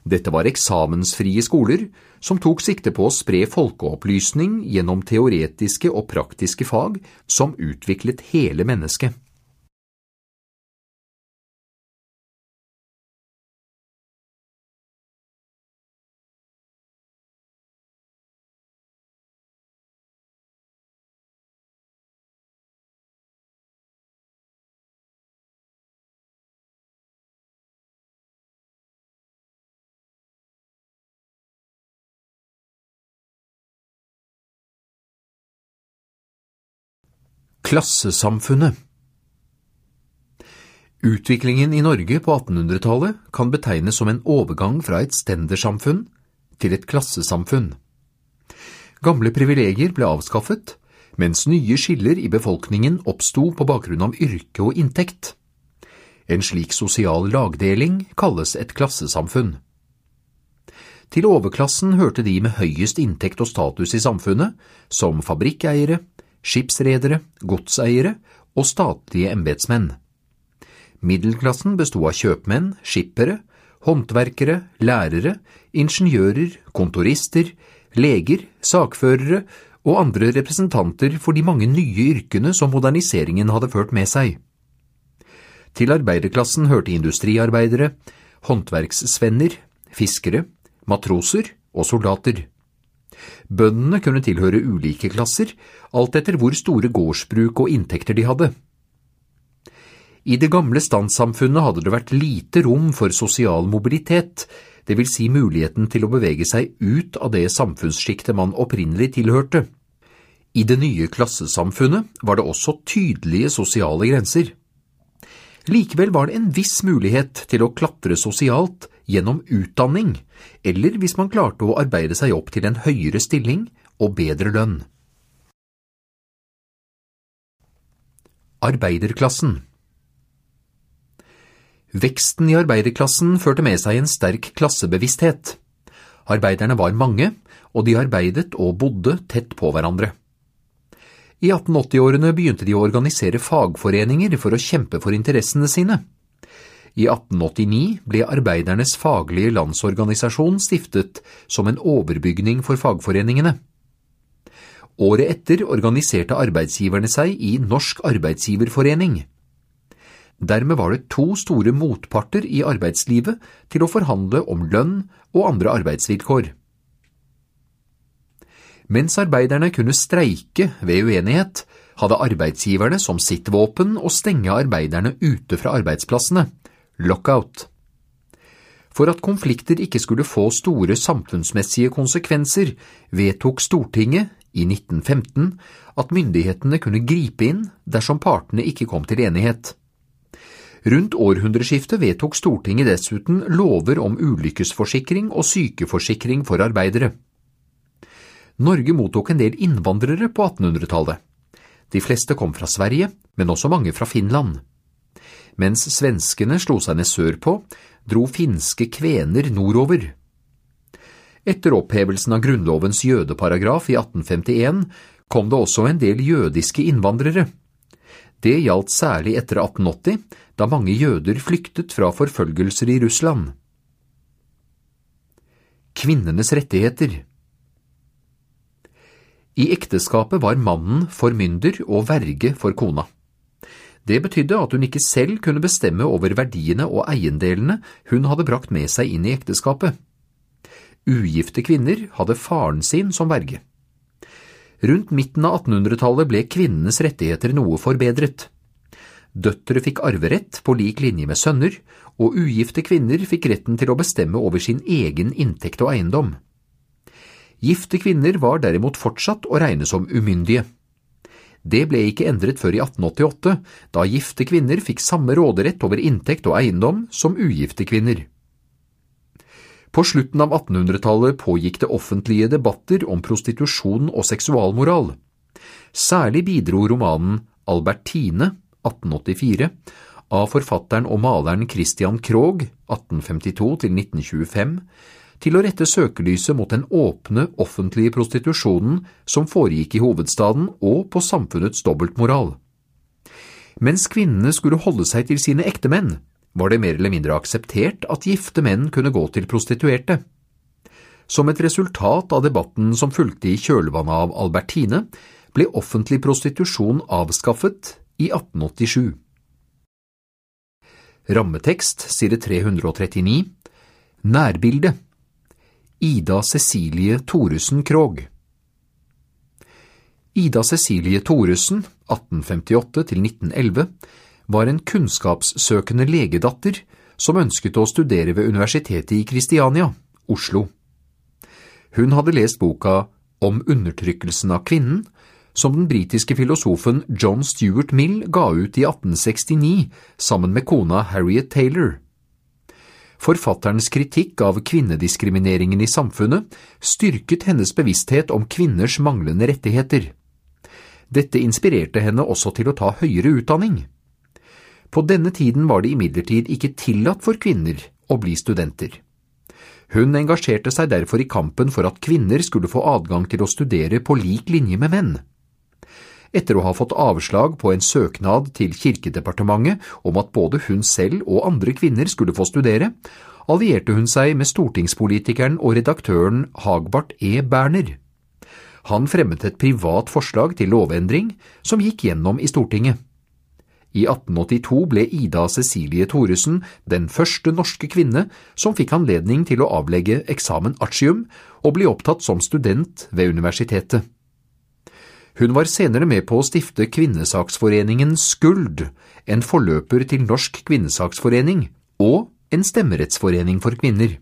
Dette var eksamensfrie skoler som tok sikte på å spre folkeopplysning gjennom teoretiske og praktiske fag som utviklet hele mennesket. Klassesamfunnet Utviklingen i Norge på 1800-tallet kan betegnes som en overgang fra et stendersamfunn til et klassesamfunn. Gamle privilegier ble avskaffet, mens nye skiller i befolkningen oppsto på bakgrunn av yrke og inntekt. En slik sosial lagdeling kalles et klassesamfunn. Til overklassen hørte de med høyest inntekt og status i samfunnet, som fabrikkeiere, skipsredere, godseiere og statlige embetsmenn. Middelklassen besto av kjøpmenn, skippere, håndverkere, lærere, ingeniører, kontorister, leger, sakførere og andre representanter for de mange nye yrkene som moderniseringen hadde ført med seg. Til arbeiderklassen hørte industriarbeidere, håndverkssvenner, fiskere, matroser og soldater. Bøndene kunne tilhøre ulike klasser, alt etter hvor store gårdsbruk og inntekter de hadde. I det gamle standssamfunnet hadde det vært lite rom for sosial mobilitet, det vil si muligheten til å bevege seg ut av det samfunnssjiktet man opprinnelig tilhørte. I det nye klassesamfunnet var det også tydelige sosiale grenser. Likevel var det en viss mulighet til å klatre sosialt gjennom utdanning, eller hvis man klarte å arbeide seg opp til en høyere stilling og bedre lønn. Arbeiderklassen Veksten i arbeiderklassen førte med seg en sterk klassebevissthet. Arbeiderne var mange, og de arbeidet og bodde tett på hverandre. I 1880-årene begynte de å organisere fagforeninger for å kjempe for interessene sine. I 1889 ble Arbeidernes faglige landsorganisasjon stiftet som en overbygning for fagforeningene. Året etter organiserte arbeidsgiverne seg i Norsk arbeidsgiverforening. Dermed var det to store motparter i arbeidslivet til å forhandle om lønn og andre arbeidsvilkår. Mens arbeiderne kunne streike ved uenighet, hadde arbeidsgiverne som sitt våpen å stenge arbeiderne ute fra arbeidsplassene, lockout. For at konflikter ikke skulle få store samfunnsmessige konsekvenser, vedtok Stortinget i 1915 at myndighetene kunne gripe inn dersom partene ikke kom til enighet. Rundt århundreskiftet vedtok Stortinget dessuten lover om ulykkesforsikring og sykeforsikring for arbeidere. Norge mottok en del innvandrere på 1800-tallet. De fleste kom fra Sverige, men også mange fra Finland. Mens svenskene slo seg ned sørpå, dro finske kvener nordover. Etter opphevelsen av Grunnlovens jødeparagraf i 1851 kom det også en del jødiske innvandrere. Det gjaldt særlig etter 1880, da mange jøder flyktet fra forfølgelser i Russland. Kvinnenes rettigheter I ekteskapet var mannen formynder og verge for kona. Det betydde at hun ikke selv kunne bestemme over verdiene og eiendelene hun hadde brakt med seg inn i ekteskapet. Ugifte kvinner hadde faren sin som verge. Rundt midten av 1800-tallet ble kvinnenes rettigheter noe forbedret. Døtre fikk arverett på lik linje med sønner, og ugifte kvinner fikk retten til å bestemme over sin egen inntekt og eiendom. Gifte kvinner var derimot fortsatt å regne som umyndige. Det ble ikke endret før i 1888, da gifte kvinner fikk samme råderett over inntekt og eiendom som ugifte kvinner. På slutten av 1800-tallet pågikk det offentlige debatter om prostitusjon og seksualmoral. Særlig bidro romanen Albertine, 1884, av forfatteren og maleren Christian Krogh, 1852 1925, til å rette søkelyset mot den åpne, offentlige prostitusjonen som foregikk i hovedstaden og på samfunnets dobbeltmoral. Mens kvinnene skulle holde seg til sine ektemenn, var det mer eller mindre akseptert at gifte menn kunne gå til prostituerte. Som et resultat av debatten som fulgte i kjølvannet av Albertine, ble offentlig prostitusjon avskaffet i 1887. Rammetekst, side 339 Nærbilde Ida Cecilie Thoresen Krogh Ida Cecilie Thoresen, 1858–1911, var en kunnskapssøkende legedatter som ønsket å studere ved Universitetet i Kristiania, Oslo. Hun hadde lest boka Om undertrykkelsen av kvinnen, som den britiske filosofen John Stuart Mill ga ut i 1869 sammen med kona Harriet Taylor. Forfatterens kritikk av kvinnediskrimineringen i samfunnet styrket hennes bevissthet om kvinners manglende rettigheter. Dette inspirerte henne også til å ta høyere utdanning. På denne tiden var det imidlertid ikke tillatt for kvinner å bli studenter. Hun engasjerte seg derfor i kampen for at kvinner skulle få adgang til å studere på lik linje med menn. Etter å ha fått avslag på en søknad til Kirkedepartementet om at både hun selv og andre kvinner skulle få studere, allierte hun seg med stortingspolitikeren og redaktøren Hagbart E. Berner. Han fremmet et privat forslag til lovendring som gikk gjennom i Stortinget. I 1882 ble Ida Cecilie Thoresen den første norske kvinne som fikk anledning til å avlegge eksamen artium og bli opptatt som student ved universitetet. Hun var senere med på å stifte Kvinnesaksforeningen Skuld, en forløper til Norsk kvinnesaksforening, og en stemmerettsforening for kvinner.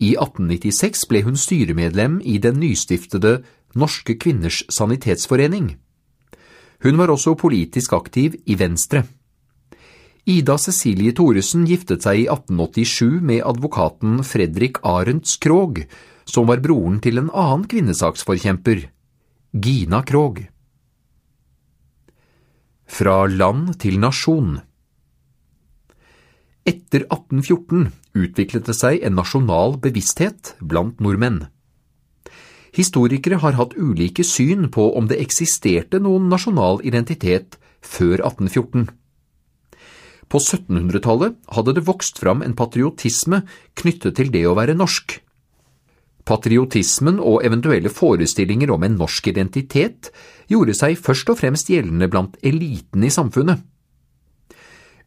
I 1896 ble hun styremedlem i den nystiftede Norske kvinners sanitetsforening. Hun var også politisk aktiv i Venstre. Ida Cecilie Thoresen giftet seg i 1887 med advokaten Fredrik Arendt Krogh, som var broren til en annen kvinnesaksforkjemper, Gina Krog Fra land til nasjon Etter 1814 utviklet det seg en nasjonal bevissthet blant nordmenn. Historikere har hatt ulike syn på om det eksisterte noen nasjonal identitet før 1814. På 1700-tallet hadde det vokst fram en patriotisme knyttet til det å være norsk. Patriotismen og eventuelle forestillinger om en norsk identitet gjorde seg først og fremst gjeldende blant eliten i samfunnet.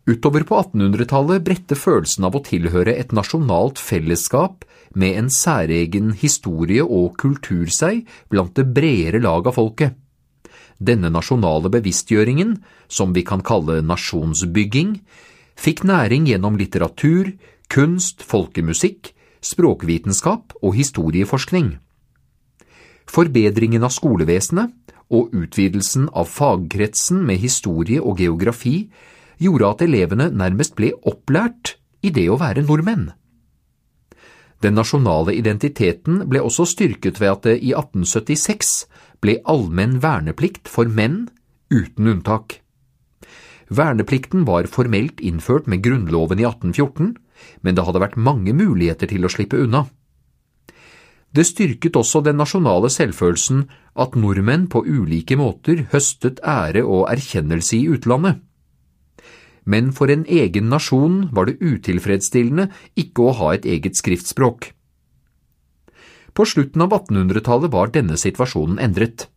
Utover på 1800-tallet bredte følelsen av å tilhøre et nasjonalt fellesskap med en særegen historie og kultur seg blant det bredere lag av folket. Denne nasjonale bevisstgjøringen, som vi kan kalle nasjonsbygging, fikk næring gjennom litteratur, kunst, folkemusikk, språkvitenskap og historieforskning. Forbedringen av skolevesenet og utvidelsen av fagkretsen med historie og geografi gjorde at elevene nærmest ble opplært i det å være nordmenn. Den nasjonale identiteten ble også styrket ved at det i 1876 ble allmenn verneplikt for menn uten unntak. Verneplikten var formelt innført med Grunnloven i 1814, men det hadde vært mange muligheter til å slippe unna. Det styrket også den nasjonale selvfølelsen at nordmenn på ulike måter høstet ære og erkjennelse i utlandet. Men for en egen nasjon var det utilfredsstillende ikke å ha et eget skriftspråk. På slutten av 1800-tallet var denne situasjonen endret.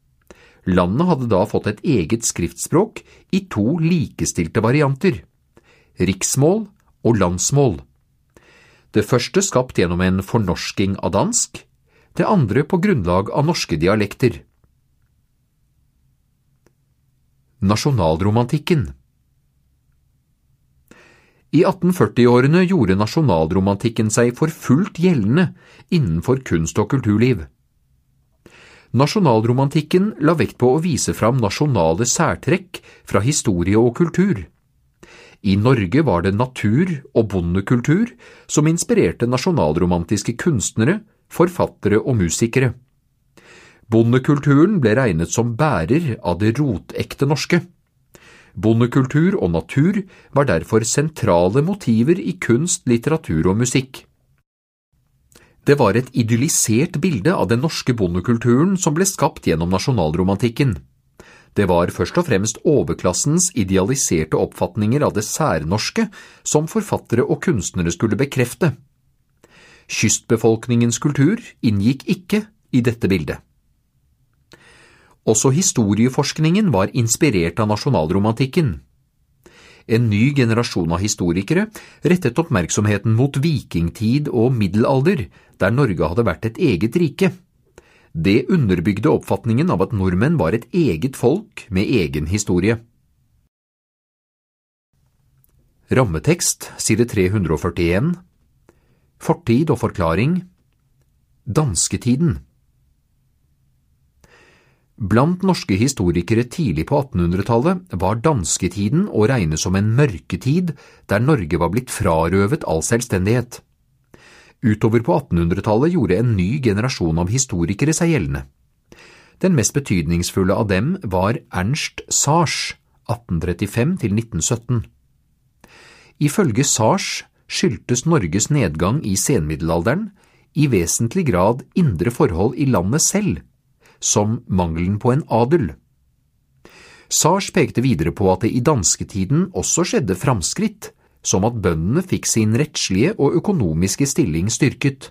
Landet hadde da fått et eget skriftspråk i to likestilte varianter – riksmål og landsmål. Det første skapt gjennom en fornorsking av dansk, det andre på grunnlag av norske dialekter. Nasjonalromantikken I 1840-årene gjorde nasjonalromantikken seg for fullt gjeldende innenfor kunst og kulturliv. Nasjonalromantikken la vekt på å vise fram nasjonale særtrekk fra historie og kultur. I Norge var det natur- og bondekultur som inspirerte nasjonalromantiske kunstnere, forfattere og musikere. Bondekulturen ble regnet som bærer av det rotekte norske. Bondekultur og natur var derfor sentrale motiver i kunst, litteratur og musikk. Det var et idyllisert bilde av den norske bondekulturen som ble skapt gjennom nasjonalromantikken. Det var først og fremst overklassens idealiserte oppfatninger av det særnorske som forfattere og kunstnere skulle bekrefte. Kystbefolkningens kultur inngikk ikke i dette bildet. Også historieforskningen var inspirert av nasjonalromantikken. En ny generasjon av historikere rettet oppmerksomheten mot vikingtid og middelalder, der Norge hadde vært et eget rike. Det underbygde oppfatningen av at nordmenn var et eget folk med egen historie. Rammetekst, side 341 Fortid og forklaring Dansketiden Blant norske historikere tidlig på 1800-tallet var dansketiden å regne som en mørketid der Norge var blitt frarøvet all selvstendighet. Utover på 1800-tallet gjorde en ny generasjon av historikere seg gjeldende. Den mest betydningsfulle av dem var Ernst Sars, 1835–1917. Ifølge Sars skyldtes Norges nedgang i senmiddelalderen i vesentlig grad indre forhold i landet selv, som mangelen på en adel. Sars pekte videre på at det i dansketiden også skjedde framskritt, som at bøndene fikk sin rettslige og økonomiske stilling styrket.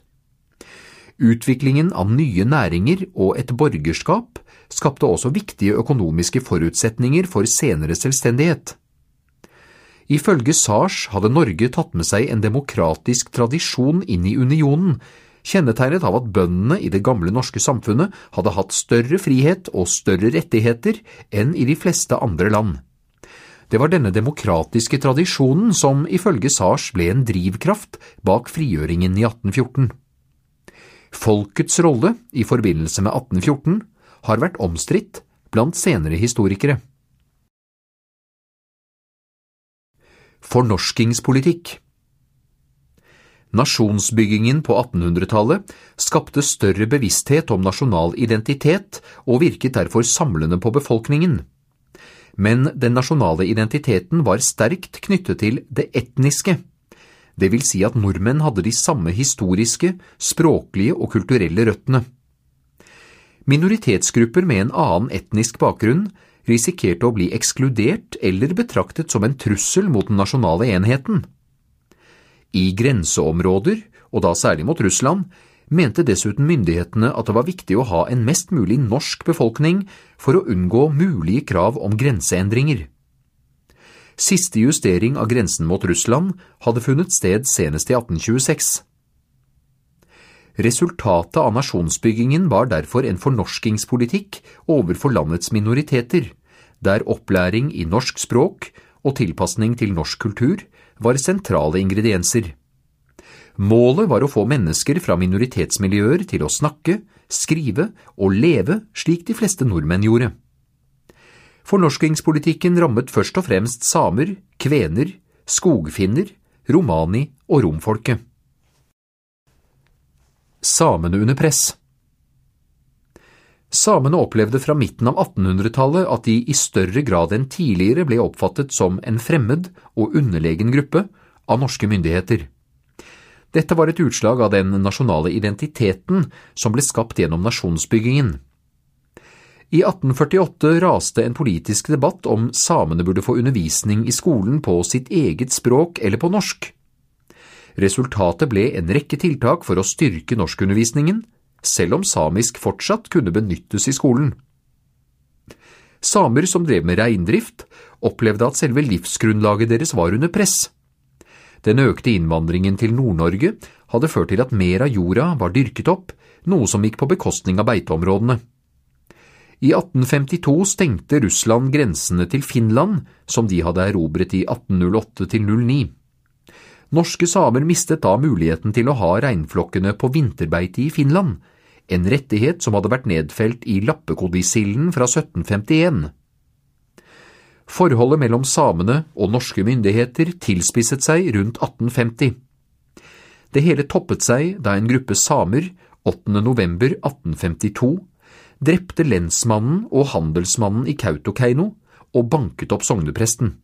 Utviklingen av nye næringer og et borgerskap skapte også viktige økonomiske forutsetninger for senere selvstendighet. Ifølge Sars hadde Norge tatt med seg en demokratisk tradisjon inn i unionen, kjennetegnet av at bøndene i det gamle norske samfunnet hadde hatt større frihet og større rettigheter enn i de fleste andre land. Det var denne demokratiske tradisjonen som ifølge Sars ble en drivkraft bak frigjøringen i 1814. Folkets rolle i forbindelse med 1814 har vært omstridt blant senere historikere. Fornorskingspolitikk Nasjonsbyggingen på 1800-tallet skapte større bevissthet om nasjonal identitet og virket derfor samlende på befolkningen. Men den nasjonale identiteten var sterkt knyttet til det etniske, det vil si at nordmenn hadde de samme historiske, språklige og kulturelle røttene. Minoritetsgrupper med en annen etnisk bakgrunn risikerte å bli ekskludert eller betraktet som en trussel mot den nasjonale enheten. I grenseområder, og da særlig mot Russland, mente dessuten myndighetene at det var viktig å ha en mest mulig norsk befolkning for å unngå mulige krav om grenseendringer. Siste justering av grensen mot Russland hadde funnet sted senest i 1826. Resultatet av nasjonsbyggingen var derfor en fornorskingspolitikk overfor landets minoriteter, der opplæring i norsk språk og tilpasning til norsk kultur var sentrale ingredienser. Målet var å få mennesker fra minoritetsmiljøer til å snakke, skrive og leve slik de fleste nordmenn gjorde. Fornorskingspolitikken rammet først og fremst samer, kvener, skogfinner, romani og romfolket. Samene under press Samene opplevde fra midten av 1800-tallet at de i større grad enn tidligere ble oppfattet som en fremmed og underlegen gruppe av norske myndigheter. Dette var et utslag av den nasjonale identiteten som ble skapt gjennom nasjonsbyggingen. I 1848 raste en politisk debatt om samene burde få undervisning i skolen på sitt eget språk eller på norsk. Resultatet ble en rekke tiltak for å styrke norskundervisningen, selv om samisk fortsatt kunne benyttes i skolen. Samer som drev med reindrift, opplevde at selve livsgrunnlaget deres var under press. Den økte innvandringen til Nord-Norge hadde ført til at mer av jorda var dyrket opp, noe som gikk på bekostning av beiteområdene. I 1852 stengte Russland grensene til Finland, som de hadde erobret i 1808–09. Norske samer mistet da muligheten til å ha reinflokkene på vinterbeite i Finland, en rettighet som hadde vært nedfelt i lappekodissilden fra 1751. Forholdet mellom samene og norske myndigheter tilspisset seg rundt 1850. Det hele toppet seg da en gruppe samer 8. november 1852 drepte lensmannen og handelsmannen i Kautokeino og banket opp sognepresten.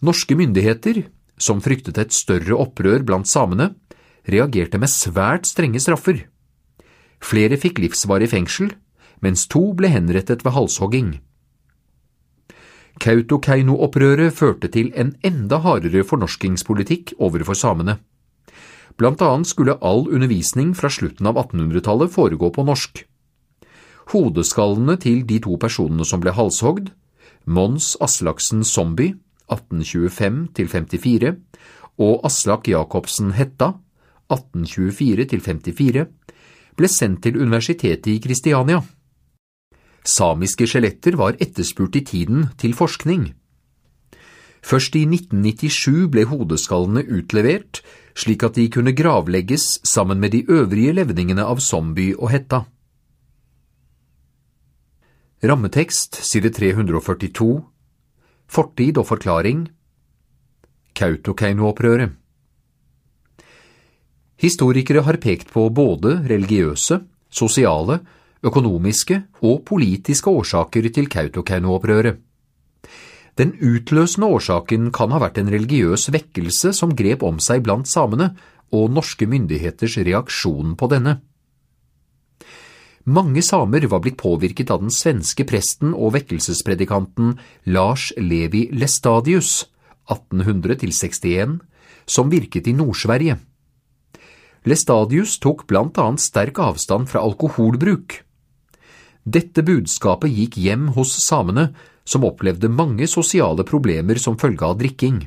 Norske myndigheter, som fryktet et større opprør blant samene, reagerte med svært strenge straffer. Flere fikk livsvarig fengsel, mens to ble henrettet ved halshogging. Kautokeino-opprøret førte til en enda hardere fornorskingspolitikk overfor samene. Blant annet skulle all undervisning fra slutten av 1800-tallet foregå på norsk. Hodeskallene til de to personene som ble halshogd, Mons Aslaksen Zombie 1825–54 og Aslak Jacobsen Hetta 1824–54, ble sendt til universitetet i Kristiania. Samiske skjeletter var etterspurt i tiden til forskning. Først i 1997 ble hodeskallene utlevert, slik at de kunne gravlegges sammen med de øvrige levningene av Zombie og Hetta. Rammetekst side 342 Fortid og forklaring Kautokeino-opprøret Historikere har pekt på både religiøse, sosiale økonomiske og politiske årsaker til Kautokeino-opprøret. Den utløsende årsaken kan ha vært en religiøs vekkelse som grep om seg blant samene, og norske myndigheters reaksjon på denne. Mange samer var blitt påvirket av den svenske presten og vekkelsespredikanten Lars Levi Lestadius, 1800–61, som virket i Nord-Sverige. Lestadius tok blant annet sterk avstand fra alkoholbruk. Dette budskapet gikk hjem hos samene, som opplevde mange sosiale problemer som følge av drikking.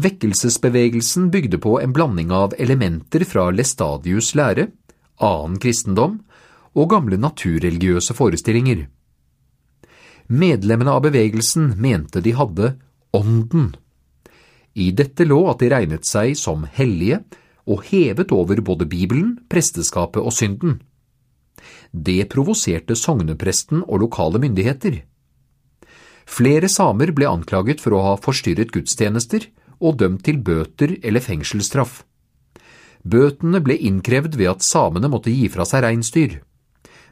Vekkelsesbevegelsen bygde på en blanding av elementer fra Lestadius' lære, annen kristendom og gamle naturreligiøse forestillinger. Medlemmene av bevegelsen mente de hadde Ånden. I dette lå at de regnet seg som hellige og hevet over både Bibelen, presteskapet og synden. Det provoserte sognepresten og lokale myndigheter. Flere samer ble anklaget for å ha forstyrret gudstjenester og dømt til bøter eller fengselsstraff. Bøtene ble innkrevd ved at samene måtte gi fra seg reinsdyr.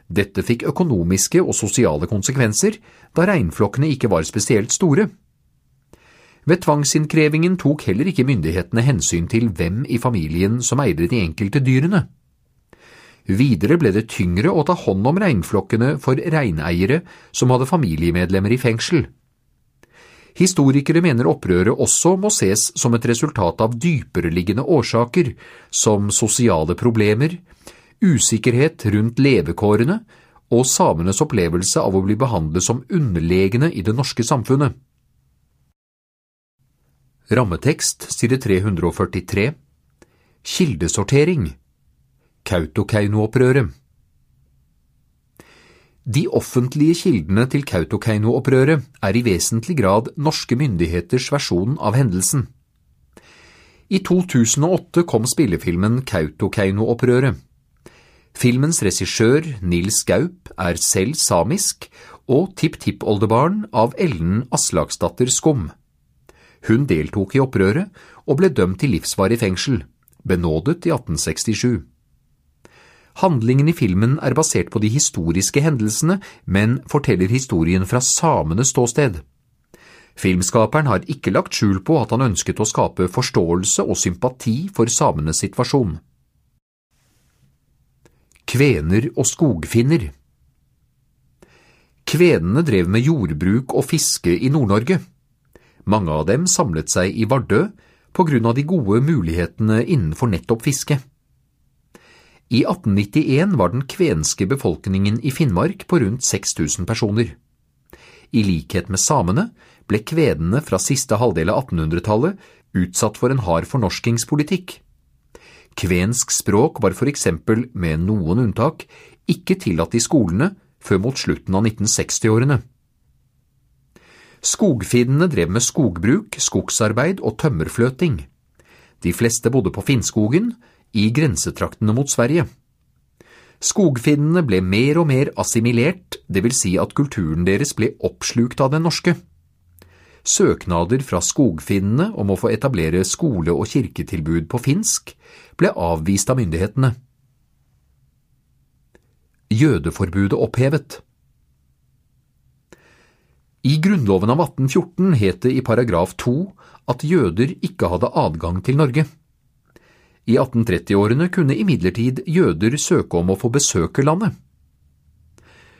Dette fikk økonomiske og sosiale konsekvenser, da reinflokkene ikke var spesielt store. Ved tvangsinnkrevingen tok heller ikke myndighetene hensyn til hvem i familien som eide de enkelte dyrene. Videre ble det tyngre å ta hånd om reinflokkene for reineiere som hadde familiemedlemmer i fengsel. Historikere mener opprøret også må ses som et resultat av dypereliggende årsaker, som sosiale problemer, usikkerhet rundt levekårene og samenes opplevelse av å bli behandlet som underlegne i det norske samfunnet. Rammetekst side 343 Kildesortering Kautokeino-opprøret De offentlige kildene til Kautokeino-opprøret er i vesentlig grad norske myndigheters versjon av hendelsen. I 2008 kom spillefilmen Kautokeino-opprøret. Filmens regissør, Nils Gaup, er selv samisk og tipptippoldebarn av Ellen Aslaksdatter Skum. Hun deltok i opprøret og ble dømt til livsvarig fengsel, benådet i 1867. Handlingen i filmen er basert på de historiske hendelsene, men forteller historien fra samenes ståsted. Filmskaperen har ikke lagt skjul på at han ønsket å skape forståelse og sympati for samenes situasjon. Kvener og skogfinner Kvenene drev med jordbruk og fiske i Nord-Norge. Mange av dem samlet seg i Vardø på grunn av de gode mulighetene innenfor nettopp fiske. I 1891 var den kvenske befolkningen i Finnmark på rundt 6000 personer. I likhet med samene ble kvedene fra siste halvdel av 1800-tallet utsatt for en hard fornorskingspolitikk. Kvensk språk var for eksempel, med noen unntak, ikke tillatt i skolene før mot slutten av 1960-årene. Skogfinnene drev med skogbruk, skogsarbeid og tømmerfløting. De fleste bodde på Finnskogen, i grensetraktene mot Sverige. Skogfinnene ble mer og mer assimilert, det vil si at kulturen deres ble oppslukt av den norske. Søknader fra skogfinnene om å få etablere skole- og kirketilbud på finsk ble avvist av myndighetene. Jødeforbudet opphevet I Grunnloven av 1814 het det i paragraf 2 at jøder ikke hadde adgang til Norge. I 1830-årene kunne imidlertid jøder søke om å få besøke landet.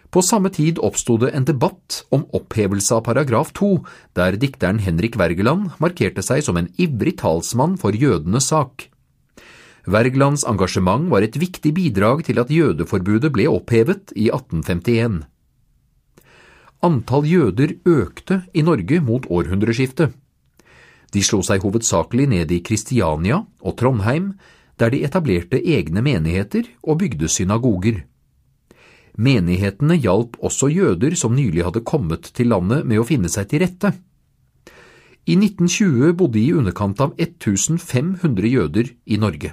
På samme tid oppsto det en debatt om opphevelse av paragraf 2, der dikteren Henrik Wergeland markerte seg som en ivrig talsmann for jødenes sak. Wergelands engasjement var et viktig bidrag til at jødeforbudet ble opphevet i 1851. Antall jøder økte i Norge mot århundreskiftet. De slo seg hovedsakelig ned i Kristiania og Trondheim, der de etablerte egne menigheter og bygde synagoger. Menighetene hjalp også jøder som nylig hadde kommet til landet med å finne seg til rette. I 1920 bodde i underkant av 1500 jøder i Norge.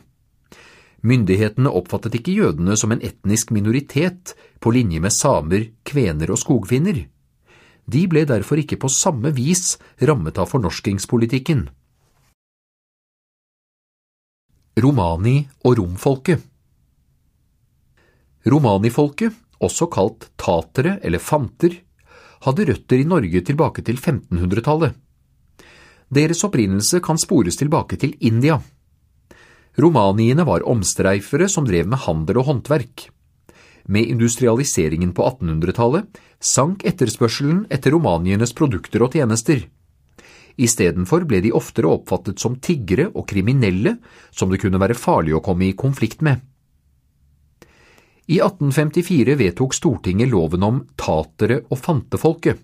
Myndighetene oppfattet ikke jødene som en etnisk minoritet på linje med samer, kvener og skogfinner. De ble derfor ikke på samme vis rammet av fornorskingspolitikken. Romani og romfolket Romanifolket, også kalt tatere eller fanter, hadde røtter i Norge tilbake til 1500-tallet. Deres opprinnelse kan spores tilbake til India. Romaniene var omstreifere som drev med handel og håndverk. Med industrialiseringen på 1800-tallet sank etterspørselen etter romanienes produkter og tjenester. Istedenfor ble de oftere oppfattet som tiggere og kriminelle som det kunne være farlig å komme i konflikt med. I 1854 vedtok Stortinget loven om tatere og fantefolket.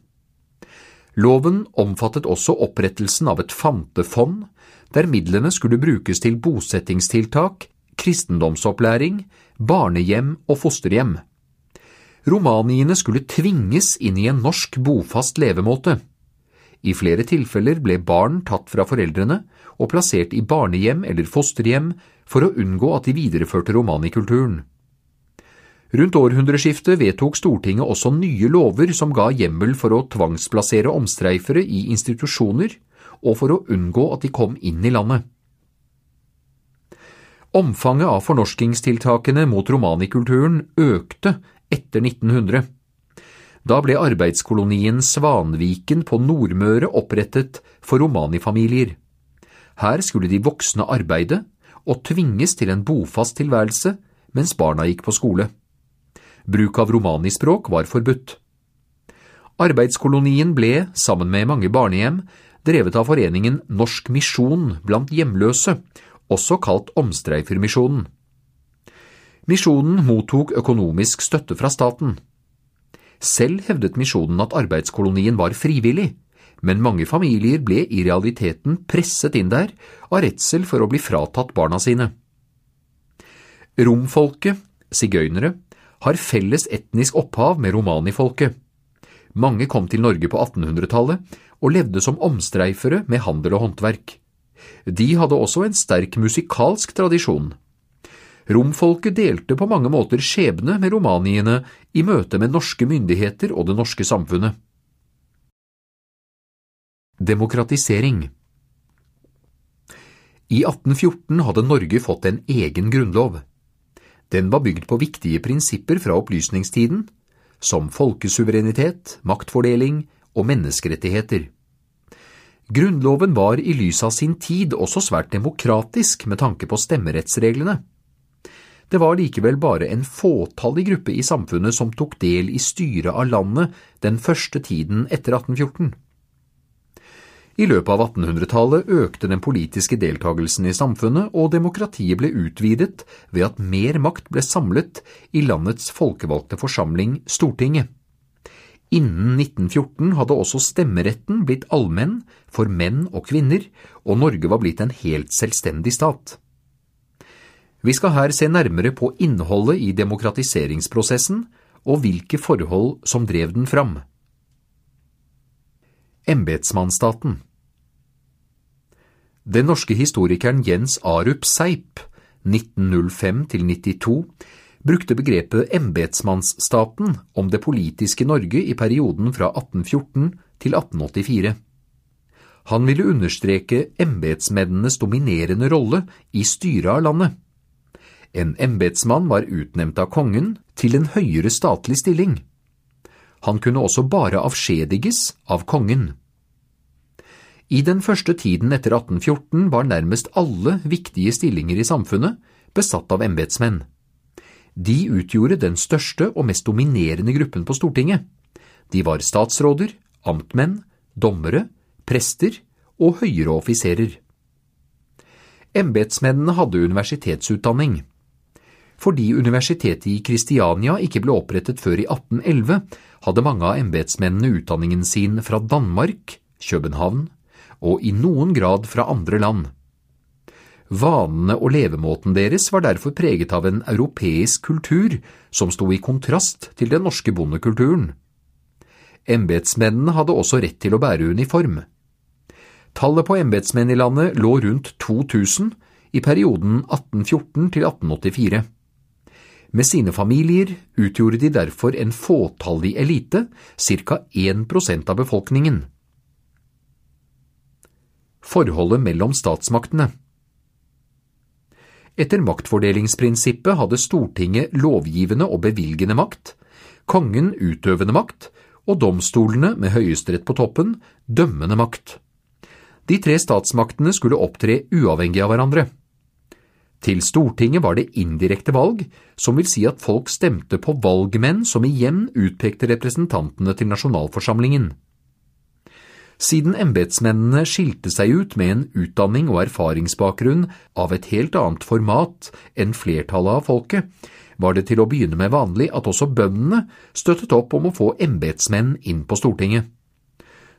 Loven omfattet også opprettelsen av et fantefond, der midlene skulle brukes til bosettingstiltak, kristendomsopplæring, barnehjem og fosterhjem. Romaniene skulle tvinges inn i en norsk bofast levemåte. I flere tilfeller ble barn tatt fra foreldrene og plassert i barnehjem eller fosterhjem for å unngå at de videreførte romanikulturen. Rundt århundreskiftet vedtok Stortinget også nye lover som ga hjemmel for å tvangsplassere omstreifere i institusjoner og for å unngå at de kom inn i landet. Omfanget av fornorskingstiltakene mot romanikulturen økte etter 1900. Da ble arbeidskolonien Svanviken på Nordmøre opprettet for romanifamilier. Her skulle de voksne arbeide og tvinges til en bofast tilværelse mens barna gikk på skole. Bruk av romanispråk var forbudt. Arbeidskolonien ble, sammen med mange barnehjem, drevet av foreningen Norsk misjon blant hjemløse også kalt Omstreifermisjonen. Misjonen mottok økonomisk støtte fra staten. Selv hevdet misjonen at arbeidskolonien var frivillig, men mange familier ble i realiteten presset inn der av redsel for å bli fratatt barna sine. Romfolket, sigøynere, har felles etnisk opphav med romanifolket. Mange kom til Norge på 1800-tallet og levde som omstreifere med handel og håndverk. De hadde også en sterk musikalsk tradisjon. Romfolket delte på mange måter skjebne med romaniene i møte med norske myndigheter og det norske samfunnet. Demokratisering I 1814 hadde Norge fått en egen grunnlov. Den var bygd på viktige prinsipper fra opplysningstiden, som folkesuverenitet, maktfordeling og menneskerettigheter. Grunnloven var i lys av sin tid også svært demokratisk med tanke på stemmerettsreglene. Det var likevel bare en fåtallig gruppe i samfunnet som tok del i styret av landet den første tiden etter 1814. I løpet av 1800-tallet økte den politiske deltakelsen i samfunnet, og demokratiet ble utvidet ved at mer makt ble samlet i landets folkevalgte forsamling, Stortinget. Innen 1914 hadde også stemmeretten blitt allmenn for menn og kvinner, og Norge var blitt en helt selvstendig stat. Vi skal her se nærmere på innholdet i demokratiseringsprosessen og hvilke forhold som drev den fram. Embetsmannsstaten Den norske historikeren Jens Arup Seip, 1905–92, brukte begrepet embetsmannsstaten om det politiske Norge i perioden fra 1814 til 1884. Han ville understreke embetsmennenes dominerende rolle i styret av landet. En embetsmann var utnevnt av kongen til en høyere statlig stilling. Han kunne også bare avskjediges av kongen. I den første tiden etter 1814 var nærmest alle viktige stillinger i samfunnet besatt av embetsmenn. De utgjorde den største og mest dominerende gruppen på Stortinget. De var statsråder, amtmenn, dommere, prester og høyere offiserer. Embetsmennene hadde universitetsutdanning. Fordi universitetet i Kristiania ikke ble opprettet før i 1811, hadde mange av embetsmennene utdanningen sin fra Danmark, København og i noen grad fra andre land. Vanene og levemåten deres var derfor preget av en europeisk kultur som sto i kontrast til den norske bondekulturen. Embetsmennene hadde også rett til å bære uniform. Tallet på embetsmenn i landet lå rundt 2000 i perioden 1814 til 1884. Med sine familier utgjorde de derfor en fåtallig elite, ca 1% av befolkningen. Forholdet mellom statsmaktene Etter maktfordelingsprinsippet hadde Stortinget lovgivende og bevilgende makt, kongen utøvende makt og domstolene med Høyesterett på toppen dømmende makt. De tre statsmaktene skulle opptre uavhengig av hverandre. Til Stortinget var det indirekte valg, som vil si at folk stemte på valgmenn som igjen utpekte representantene til nasjonalforsamlingen. Siden embetsmennene skilte seg ut med en utdanning og erfaringsbakgrunn av et helt annet format enn flertallet av folket, var det til å begynne med vanlig at også bøndene støttet opp om å få embetsmenn inn på Stortinget.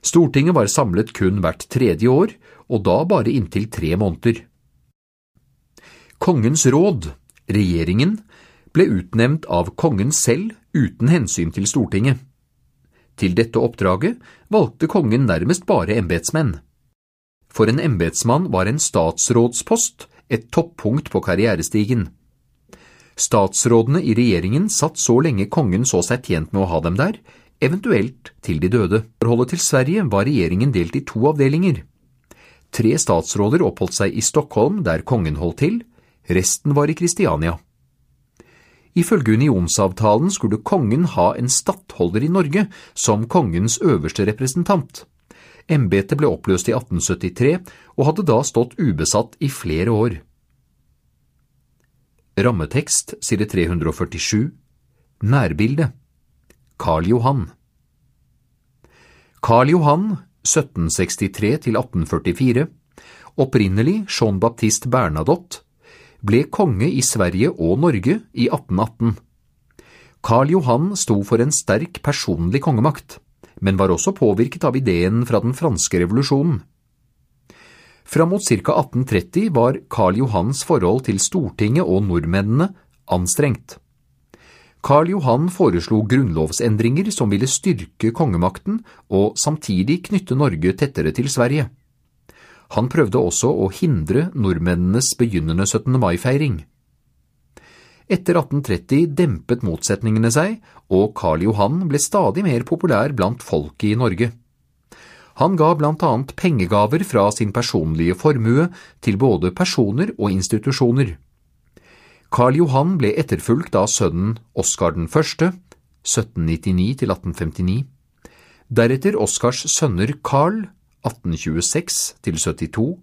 Stortinget var samlet kun hvert tredje år, og da bare inntil tre måneder. Kongens råd, regjeringen, ble utnevnt av kongen selv uten hensyn til Stortinget. Til dette oppdraget valgte kongen nærmest bare embetsmenn. For en embetsmann var en statsrådspost et toppunkt på karrierestigen. Statsrådene i regjeringen satt så lenge kongen så seg tjent med å ha dem der, eventuelt til de døde. Forholdet til Sverige var regjeringen delt i to avdelinger. Tre statsråder oppholdt seg i Stockholm, der kongen holdt til, resten var i Kristiania. Ifølge unionsavtalen skulle kongen ha en stattholder i Norge som kongens øverste representant. Embetet ble oppløst i 1873 og hadde da stått ubesatt i flere år. Rammetekst side 347 Nærbilde Karl Johan Karl Johan, 1763 1844, opprinnelig Jean-Baptiste Bernadotte, ble konge i Sverige og Norge i 1818. Karl Johan sto for en sterk personlig kongemakt, men var også påvirket av ideen fra den franske revolusjonen. Fram mot ca. 1830 var Karl Johans forhold til Stortinget og nordmennene anstrengt. Karl Johan foreslo grunnlovsendringer som ville styrke kongemakten og samtidig knytte Norge tettere til Sverige. Han prøvde også å hindre nordmennenes begynnende 17. mai-feiring. Etter 1830 dempet motsetningene seg, og Karl Johan ble stadig mer populær blant folket i Norge. Han ga blant annet pengegaver fra sin personlige formue til både personer og institusjoner. Karl Johan ble etterfulgt av sønnen Oskar 1., 1799 til 1859, deretter Oskars sønner Karl 1826 til 72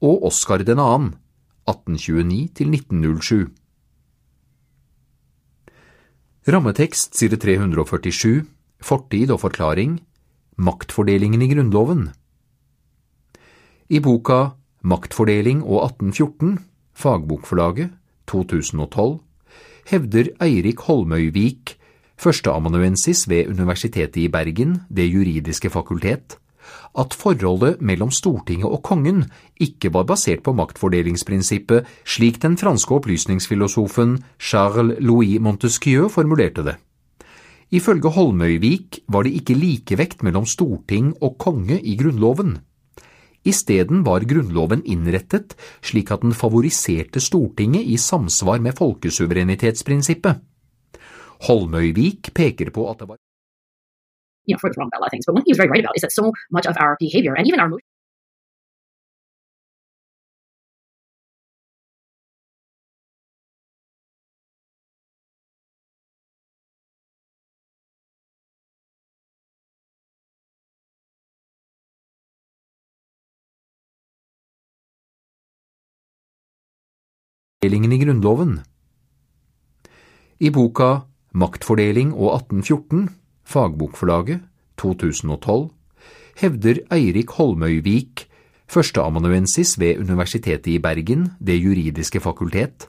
og Oskar 2. 1829 til 1907. Rammetekst side 347 Fortid og forklaring Maktfordelingen i Grunnloven I boka Maktfordeling og 1814, Fagbokforlaget, 2012, hevder Eirik Holmøyvik, førsteamanuensis ved Universitetet i Bergen, Det juridiske fakultet, at forholdet mellom Stortinget og kongen ikke var basert på maktfordelingsprinsippet slik den franske opplysningsfilosofen Charles-Louis Montesquieu formulerte det. Ifølge Holmøyvik var det ikke likevekt mellom storting og konge i Grunnloven. Isteden var Grunnloven innrettet slik at den favoriserte Stortinget i samsvar med folkesuverenitetsprinsippet. Holmøyvik peker på at det var you know, for the wrong about a lot of things. But one thing he was very right about is that so much of our behavior and even our emotions Delingen i Grunnloven I boka Maktfordeling og 1814 Fagbokforlaget, 2012, hevder Eirik Holmøyvik, førsteamanuensis ved Universitetet i Bergen, Det juridiske fakultet,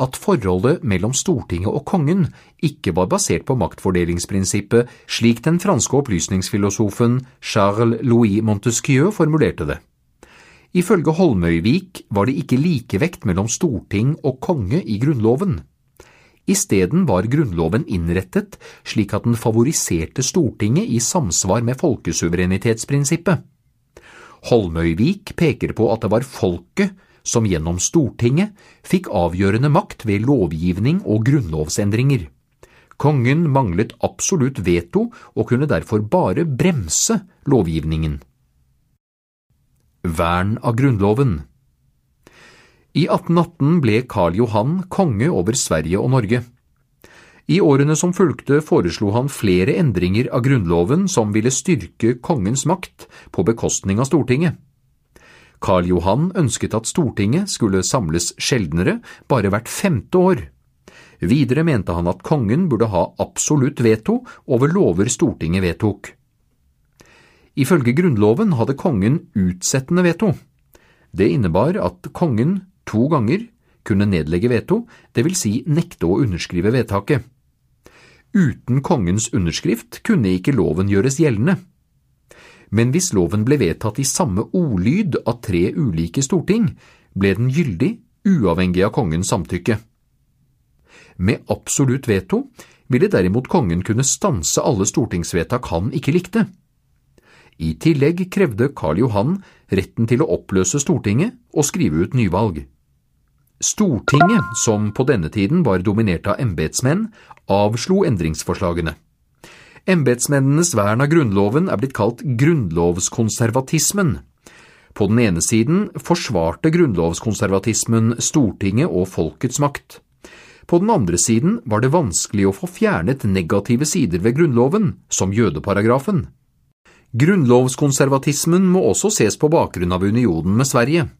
at forholdet mellom Stortinget og kongen ikke var basert på maktfordelingsprinsippet slik den franske opplysningsfilosofen Charles-Louis Montesquieu formulerte det. Ifølge Holmøyvik var det ikke likevekt mellom storting og konge i Grunnloven. Isteden var Grunnloven innrettet slik at den favoriserte Stortinget i samsvar med folkesuverenitetsprinsippet. Holmøyvik peker på at det var folket som gjennom Stortinget fikk avgjørende makt ved lovgivning og grunnlovsendringer. Kongen manglet absolutt veto og kunne derfor bare bremse lovgivningen. Vern av Grunnloven i 1818 ble Karl Johan konge over Sverige og Norge. I årene som fulgte foreslo han flere endringer av Grunnloven som ville styrke kongens makt på bekostning av Stortinget. Karl Johan ønsket at Stortinget skulle samles sjeldnere, bare hvert femte år. Videre mente han at kongen burde ha absolutt veto over lover Stortinget vedtok. Ifølge Grunnloven hadde kongen utsettende veto. Det innebar at kongen to ganger kunne nedlegge veto, vil si nekte å underskrive vedtaket. Uten kongens underskrift kunne ikke loven gjøres gjeldende. Men hvis loven ble vedtatt i samme ordlyd av tre ulike storting, ble den gyldig uavhengig av kongens samtykke. Med absolutt veto ville derimot kongen kunne stanse alle stortingsvedtak han ikke likte. I tillegg krevde Karl Johan retten til å oppløse Stortinget og skrive ut nyvalg. Stortinget, som på denne tiden var dominert av embetsmenn, avslo endringsforslagene. Embetsmennenes vern av Grunnloven er blitt kalt grunnlovskonservatismen. På den ene siden forsvarte grunnlovskonservatismen Stortinget og folkets makt. På den andre siden var det vanskelig å få fjernet negative sider ved Grunnloven, som jødeparagrafen. Grunnlovskonservatismen må også ses på bakgrunn av unionen med Sverige.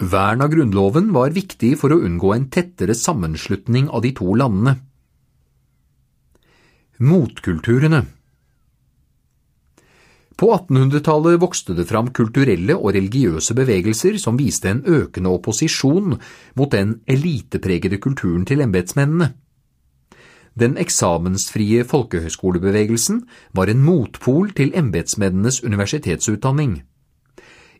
Vern av Grunnloven var viktig for å unngå en tettere sammenslutning av de to landene. Motkulturene På 1800-tallet vokste det fram kulturelle og religiøse bevegelser som viste en økende opposisjon mot den elitepregede kulturen til embetsmennene. Den eksamensfrie folkehøyskolebevegelsen var en motpol til embetsmennenes universitetsutdanning.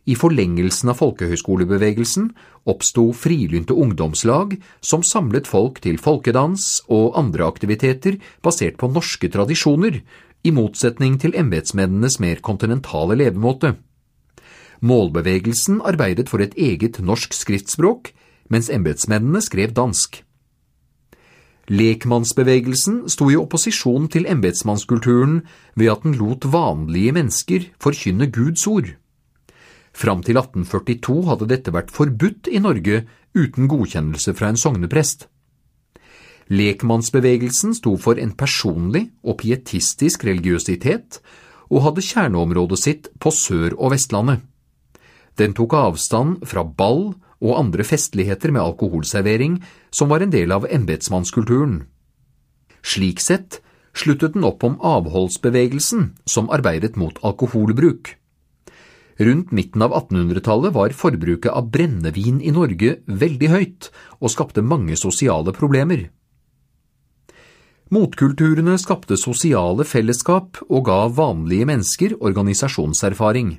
I forlengelsen av folkehøyskolebevegelsen oppsto frilynte ungdomslag som samlet folk til folkedans og andre aktiviteter basert på norske tradisjoner, i motsetning til embetsmennenes mer kontinentale levemåte. Målbevegelsen arbeidet for et eget norsk skriftspråk, mens embetsmennene skrev dansk. Lekmannsbevegelsen sto i opposisjon til embetsmannskulturen ved at den lot vanlige mennesker forkynne Guds ord. Fram til 1842 hadde dette vært forbudt i Norge uten godkjennelse fra en sogneprest. Lekmannsbevegelsen sto for en personlig og pietistisk religiøsitet, og hadde kjerneområdet sitt på Sør- og Vestlandet. Den tok avstand fra ball og andre festligheter med alkoholservering som var en del av embetsmannskulturen. Slik sett sluttet den opp om avholdsbevegelsen som arbeidet mot alkoholbruk. Rundt midten av 1800-tallet var forbruket av brennevin i Norge veldig høyt og skapte mange sosiale problemer. Motkulturene skapte sosiale fellesskap og ga vanlige mennesker organisasjonserfaring.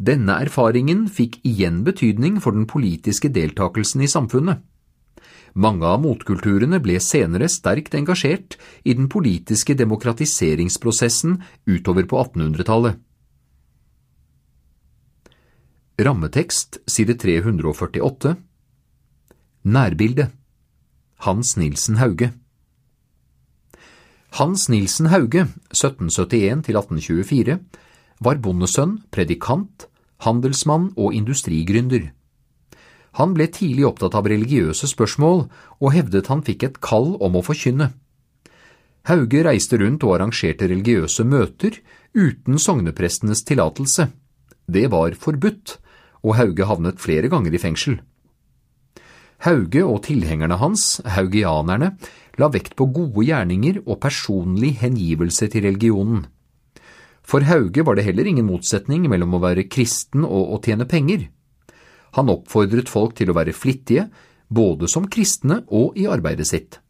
Denne erfaringen fikk igjen betydning for den politiske deltakelsen i samfunnet. Mange av motkulturene ble senere sterkt engasjert i den politiske demokratiseringsprosessen utover på 1800-tallet. Rammetekst side 348 Nærbilde Hans Nilsen Hauge Hans Nilsen Hauge, 1771–1824, var bondesønn, predikant, handelsmann og industrigründer. Han ble tidlig opptatt av religiøse spørsmål og hevdet han fikk et kall om å forkynne. Hauge reiste rundt og arrangerte religiøse møter uten sogneprestenes tillatelse. Det var forbudt, og Hauge havnet flere ganger i fengsel. Hauge og tilhengerne hans, haugianerne, la vekt på gode gjerninger og personlig hengivelse til religionen. For Hauge var det heller ingen motsetning mellom å være kristen og å tjene penger. Han oppfordret folk til å være flittige, både som kristne og i arbeidet sitt.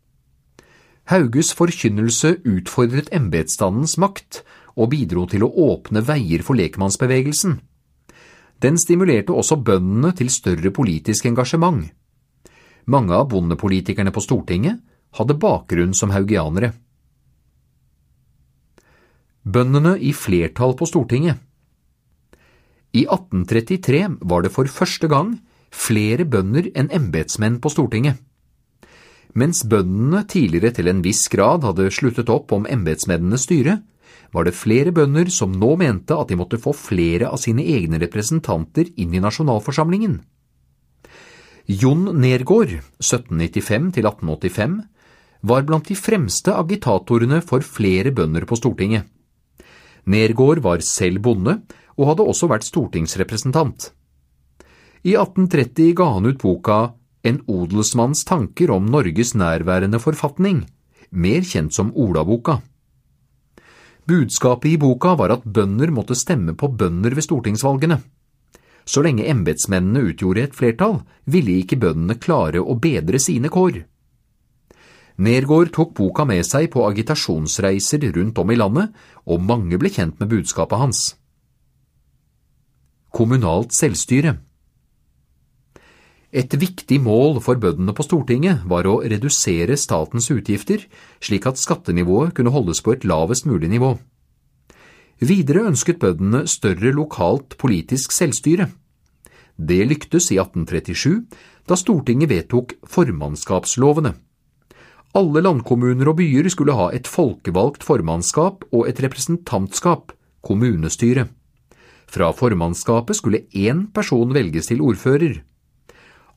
Hauges forkynnelse utfordret embetsstandens makt og bidro til å åpne veier for lekmannsbevegelsen. Den stimulerte også bøndene til større politisk engasjement. Mange av bondepolitikerne på Stortinget hadde bakgrunn som haugianere. Bøndene i flertall på Stortinget i 1833 var det for første gang flere bønder enn embetsmenn på Stortinget. Mens bøndene tidligere til en viss grad hadde sluttet opp om embetsmennenes styre, var det flere bønder som nå mente at de måtte få flere av sine egne representanter inn i nasjonalforsamlingen. Jon Nergård, 1795–1885, var blant de fremste agitatorene for flere bønder på Stortinget. Nergård var selv bonde og hadde også vært stortingsrepresentant. I 1830 ga han ut boka En odelsmanns tanker om Norges nærværende forfatning, mer kjent som Olaboka. Budskapet i boka var at bønder måtte stemme på bønder ved stortingsvalgene. Så lenge embetsmennene utgjorde et flertall, ville ikke bøndene klare å bedre sine kår. Nergård tok boka med seg på agitasjonsreiser rundt om i landet, og mange ble kjent med budskapet hans. Kommunalt selvstyre Et viktig mål for bøndene på Stortinget var å redusere statens utgifter, slik at skattenivået kunne holdes på et lavest mulig nivå. Videre ønsket bøndene større lokalt politisk selvstyre. Det lyktes i 1837, da Stortinget vedtok formannskapslovene. Alle landkommuner og byer skulle ha et folkevalgt formannskap og et representantskap, kommunestyre. Fra formannskapet skulle én person velges til ordfører.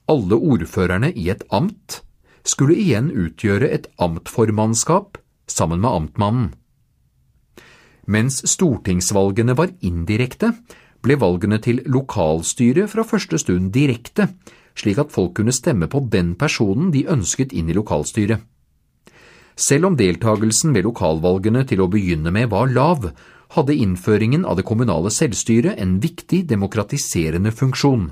Alle ordførerne i et amt skulle igjen utgjøre et amtformannskap sammen med amtmannen. Mens stortingsvalgene var indirekte, ble valgene til lokalstyret fra første stund direkte, slik at folk kunne stemme på den personen de ønsket inn i lokalstyret. Selv om deltagelsen ved lokalvalgene til å begynne med var lav, hadde innføringen av det kommunale selvstyret en viktig demokratiserende funksjon.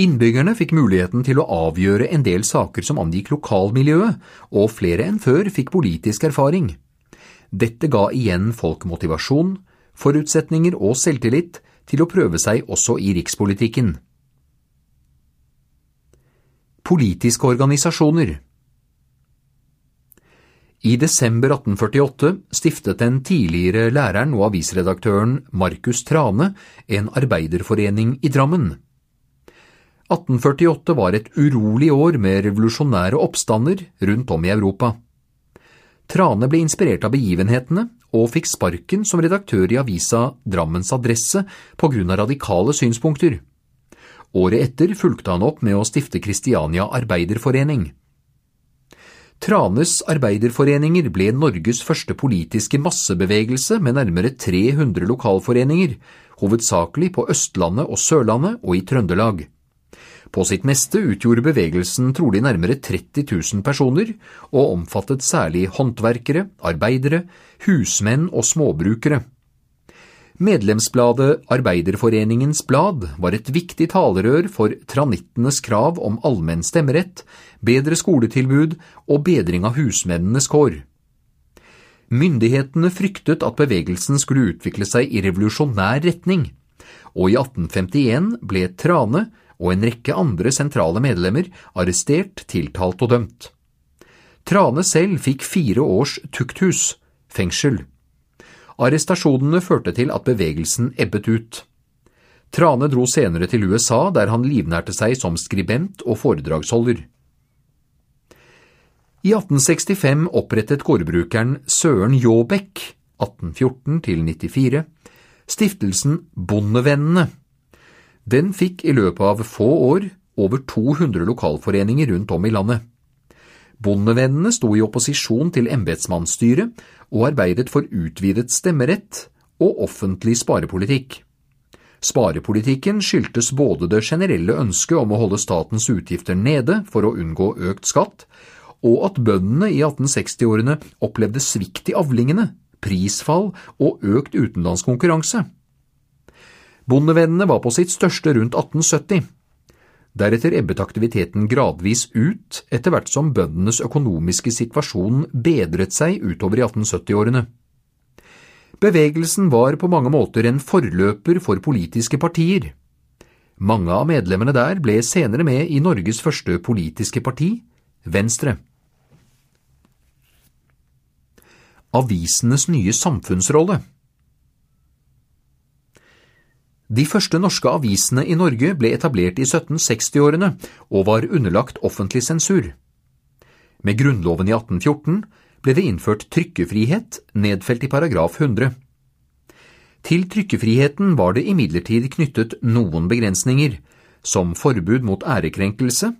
Innbyggerne fikk muligheten til å avgjøre en del saker som angikk lokalmiljøet, og flere enn før fikk politisk erfaring. Dette ga igjen folk motivasjon, forutsetninger og selvtillit til å prøve seg også i rikspolitikken. Politiske organisasjoner i desember 1848 stiftet den tidligere læreren og avisredaktøren Markus Trane en arbeiderforening i Drammen. 1848 var et urolig år med revolusjonære oppstander rundt om i Europa. Trane ble inspirert av begivenhetene og fikk sparken som redaktør i avisa Drammens Adresse på grunn av radikale synspunkter. Året etter fulgte han opp med å stifte Kristiania Arbeiderforening. Tranes arbeiderforeninger ble Norges første politiske massebevegelse med nærmere 300 lokalforeninger, hovedsakelig på Østlandet og Sørlandet og i Trøndelag. På sitt meste utgjorde bevegelsen trolig nærmere 30 000 personer, og omfattet særlig håndverkere, arbeidere, husmenn og småbrukere. Medlemsbladet Arbeiderforeningens Blad var et viktig talerør for tranittenes krav om allmenn stemmerett, bedre skoletilbud og bedring av husmennenes kår. Myndighetene fryktet at bevegelsen skulle utvikle seg i revolusjonær retning, og i 1851 ble Trane og en rekke andre sentrale medlemmer arrestert, tiltalt og dømt. Trane selv fikk fire års tukthus, fengsel. Arrestasjonene førte til at bevegelsen ebbet ut. Trane dro senere til USA, der han livnærte seg som skribent og foredragsholder. I 1865 opprettet gårdbrukeren Søren Jåbekk 1814–94 stiftelsen Bondevennene. Den fikk i løpet av få år over 200 lokalforeninger rundt om i landet. Bondevennene sto i opposisjon til embetsmannsstyret og arbeidet for utvidet stemmerett og offentlig sparepolitikk. Sparepolitikken skyldtes både det generelle ønsket om å holde statens utgifter nede for å unngå økt skatt, og at bøndene i 1860-årene opplevde svikt i avlingene, prisfall og økt utenlandskonkurranse. Bondevennene var på sitt største rundt 1870. Deretter ebbet aktiviteten gradvis ut etter hvert som bøndenes økonomiske situasjon bedret seg utover i 1870-årene. Bevegelsen var på mange måter en forløper for politiske partier. Mange av medlemmene der ble senere med i Norges første politiske parti, Venstre. Avisenes nye samfunnsrolle de første norske avisene i Norge ble etablert i 1760-årene og var underlagt offentlig sensur. Med Grunnloven i 1814 ble det innført trykkefrihet, nedfelt i paragraf 100. Til trykkefriheten var det imidlertid knyttet noen begrensninger, som forbud mot ærekrenkelse,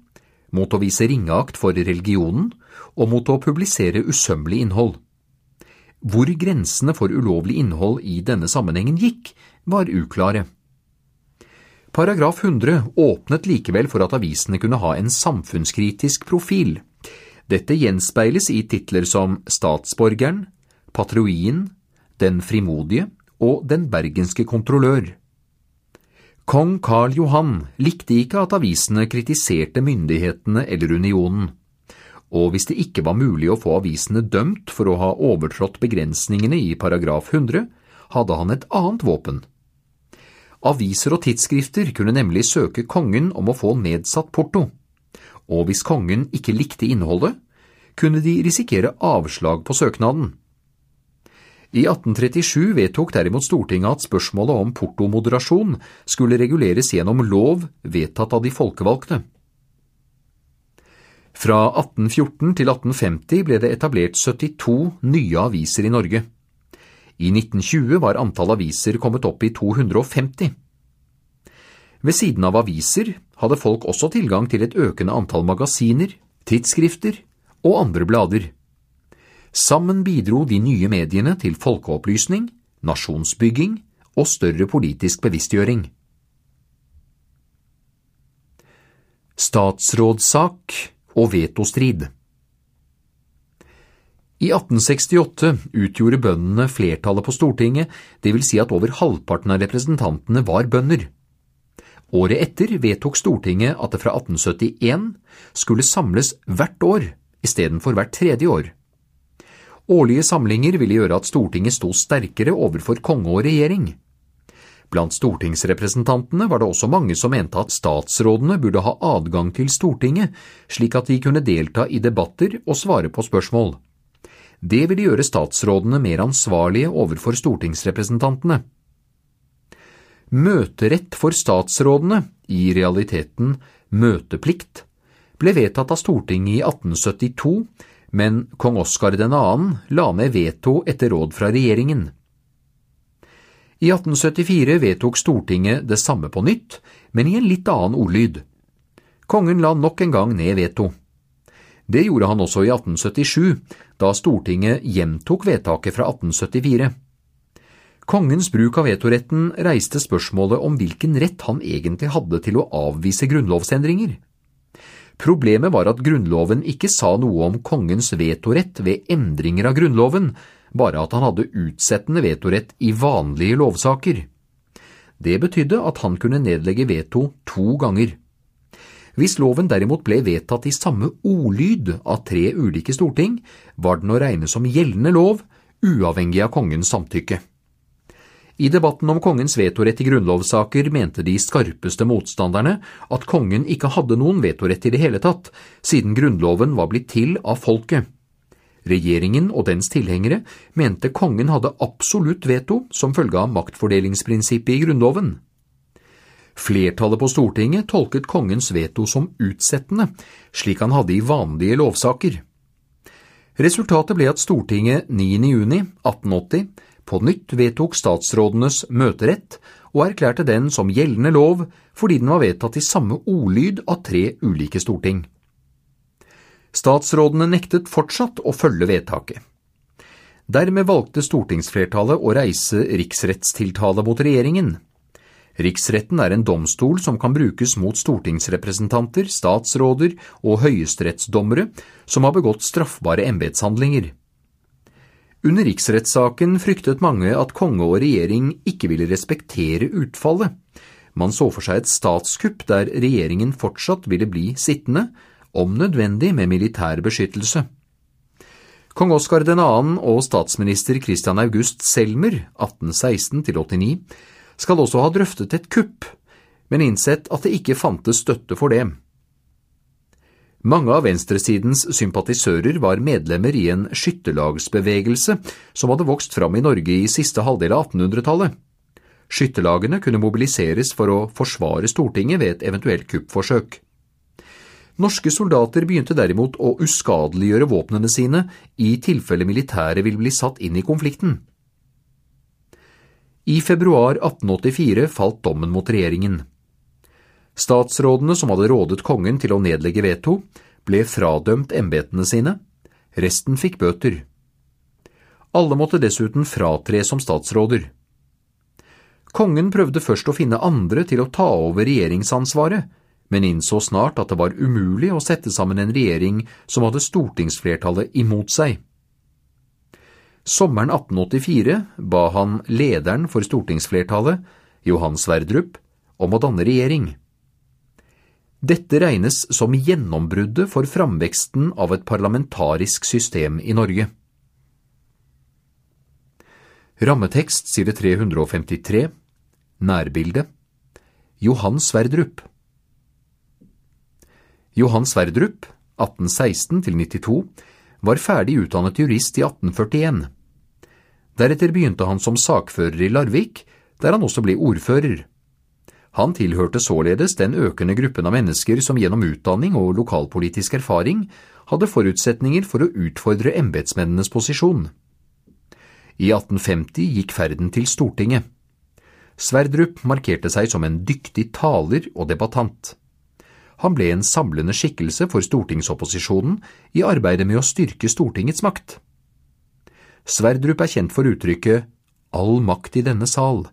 mot å vise ringeakt for religionen og mot å publisere usømmelig innhold. Hvor grensene for ulovlig innhold i denne sammenhengen gikk, var uklare. Paragraf 100 åpnet likevel for at avisene kunne ha en samfunnskritisk profil. Dette gjenspeiles i titler som Statsborgeren, Patrioien, Den frimodige og Den bergenske kontrollør. Kong Karl Johan likte ikke at avisene kritiserte myndighetene eller unionen, og hvis det ikke var mulig å få avisene dømt for å ha overtrådt begrensningene i paragraf 100, hadde han et annet våpen. Aviser og tidsskrifter kunne nemlig søke kongen om å få nedsatt porto, og hvis kongen ikke likte innholdet, kunne de risikere avslag på søknaden. I 1837 vedtok derimot Stortinget at spørsmålet om portomoderasjon skulle reguleres gjennom lov vedtatt av de folkevalgte. Fra 1814 til 1850 ble det etablert 72 nye aviser i Norge. I 1920 var antall aviser kommet opp i 250. Ved siden av aviser hadde folk også tilgang til et økende antall magasiner, tidsskrifter og andre blader. Sammen bidro de nye mediene til folkeopplysning, nasjonsbygging og større politisk bevisstgjøring. Statsrådssak og vetostrid i 1868 utgjorde bøndene flertallet på Stortinget, vil si at over halvparten av representantene var bønder. Året etter vedtok Stortinget at det fra 1871 skulle samles hvert år istedenfor hvert tredje år. Årlige samlinger ville gjøre at Stortinget sto sterkere overfor konge og regjering. Blant stortingsrepresentantene var det også mange som mente at statsrådene burde ha adgang til Stortinget, slik at de kunne delta i debatter og svare på spørsmål. Det ville gjøre statsrådene mer ansvarlige overfor stortingsrepresentantene. Møterett for statsrådene, i realiteten møteplikt, ble vedtatt av Stortinget i 1872, men kong Oskar 2. la ned veto etter råd fra regjeringen. I 1874 vedtok Stortinget det samme på nytt, men i en litt annen ordlyd. Kongen la nok en gang ned veto. Det gjorde han også i 1877, da Stortinget gjentok vedtaket fra 1874. Kongens bruk av vetoretten reiste spørsmålet om hvilken rett han egentlig hadde til å avvise grunnlovsendringer. Problemet var at Grunnloven ikke sa noe om kongens vetorett ved endringer av Grunnloven, bare at han hadde utsettende vetorett i vanlige lovsaker. Det betydde at han kunne nedlegge veto to ganger. Hvis loven derimot ble vedtatt i samme ordlyd av tre ulike storting, var den å regne som gjeldende lov, uavhengig av kongens samtykke. I debatten om kongens vetorett i grunnlovssaker mente de skarpeste motstanderne at kongen ikke hadde noen vetorett i det hele tatt, siden grunnloven var blitt til av folket. Regjeringen og dens tilhengere mente kongen hadde absolutt veto som følge av maktfordelingsprinsippet i Grunnloven. Flertallet på Stortinget tolket kongens veto som utsettende, slik han hadde i vanlige lovsaker. Resultatet ble at Stortinget 9. juni 1880 på nytt vedtok statsrådenes møterett og erklærte den som gjeldende lov fordi den var vedtatt i samme ordlyd av tre ulike storting. Statsrådene nektet fortsatt å følge vedtaket. Dermed valgte stortingsflertallet å reise riksrettstiltale mot regjeringen. Riksretten er en domstol som kan brukes mot stortingsrepresentanter, statsråder og høyesterettsdommere som har begått straffbare embetshandlinger. Under riksrettssaken fryktet mange at konge og regjering ikke ville respektere utfallet. Man så for seg et statskupp der regjeringen fortsatt ville bli sittende, om nødvendig med militær beskyttelse. Kong Oskar 2. og statsminister Christian August Selmer, 1816–89, skal også ha drøftet et kupp, men innsett at det ikke fantes støtte for det. Mange av venstresidens sympatisører var medlemmer i en skytterlagsbevegelse som hadde vokst fram i Norge i siste halvdel av 1800-tallet. Skytterlagene kunne mobiliseres for å forsvare Stortinget ved et eventuelt kuppforsøk. Norske soldater begynte derimot å uskadeliggjøre våpnene sine i tilfelle militæret ville bli satt inn i konflikten. I februar 1884 falt dommen mot regjeringen. Statsrådene som hadde rådet kongen til å nedlegge veto, ble fradømt embetene sine, resten fikk bøter. Alle måtte dessuten fratre som statsråder. Kongen prøvde først å finne andre til å ta over regjeringsansvaret, men innså snart at det var umulig å sette sammen en regjering som hadde stortingsflertallet imot seg. Sommeren 1884 ba han lederen for stortingsflertallet, Johan Sverdrup, om å danne regjering. Dette regnes som gjennombruddet for framveksten av et parlamentarisk system i Norge. Rammetekst side 353 Nærbilde Johan Sverdrup Johan Sverdrup, 1816–92, var ferdig utdannet jurist i 1841. Deretter begynte han som sakfører i Larvik, der han også ble ordfører. Han tilhørte således den økende gruppen av mennesker som gjennom utdanning og lokalpolitisk erfaring hadde forutsetninger for å utfordre embetsmennenes posisjon. I 1850 gikk ferden til Stortinget. Sverdrup markerte seg som en dyktig taler og debattant. Han ble en samlende skikkelse for stortingsopposisjonen i arbeidet med å styrke Stortingets makt. Sverdrup er kjent for uttrykket all makt i denne sal.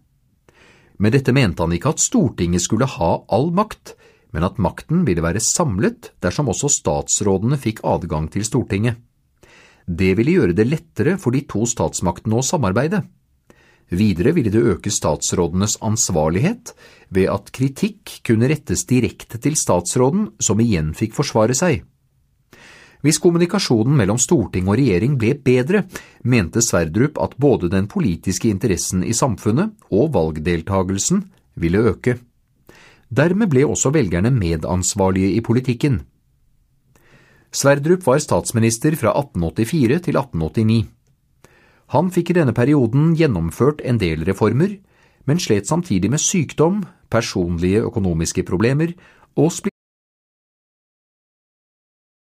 Med dette mente han ikke at Stortinget skulle ha all makt, men at makten ville være samlet dersom også statsrådene fikk adgang til Stortinget. Det ville gjøre det lettere for de to statsmaktene å samarbeide. Videre ville det øke statsrådenes ansvarlighet ved at kritikk kunne rettes direkte til statsråden, som igjen fikk forsvare seg. Hvis kommunikasjonen mellom storting og regjering ble bedre, mente Sverdrup at både den politiske interessen i samfunnet og valgdeltagelsen ville øke. Dermed ble også velgerne medansvarlige i politikken. Sverdrup var statsminister fra 1884 til 1889. Han fikk i denne perioden gjennomført en del reformer, men slet samtidig med sykdom, personlige økonomiske problemer og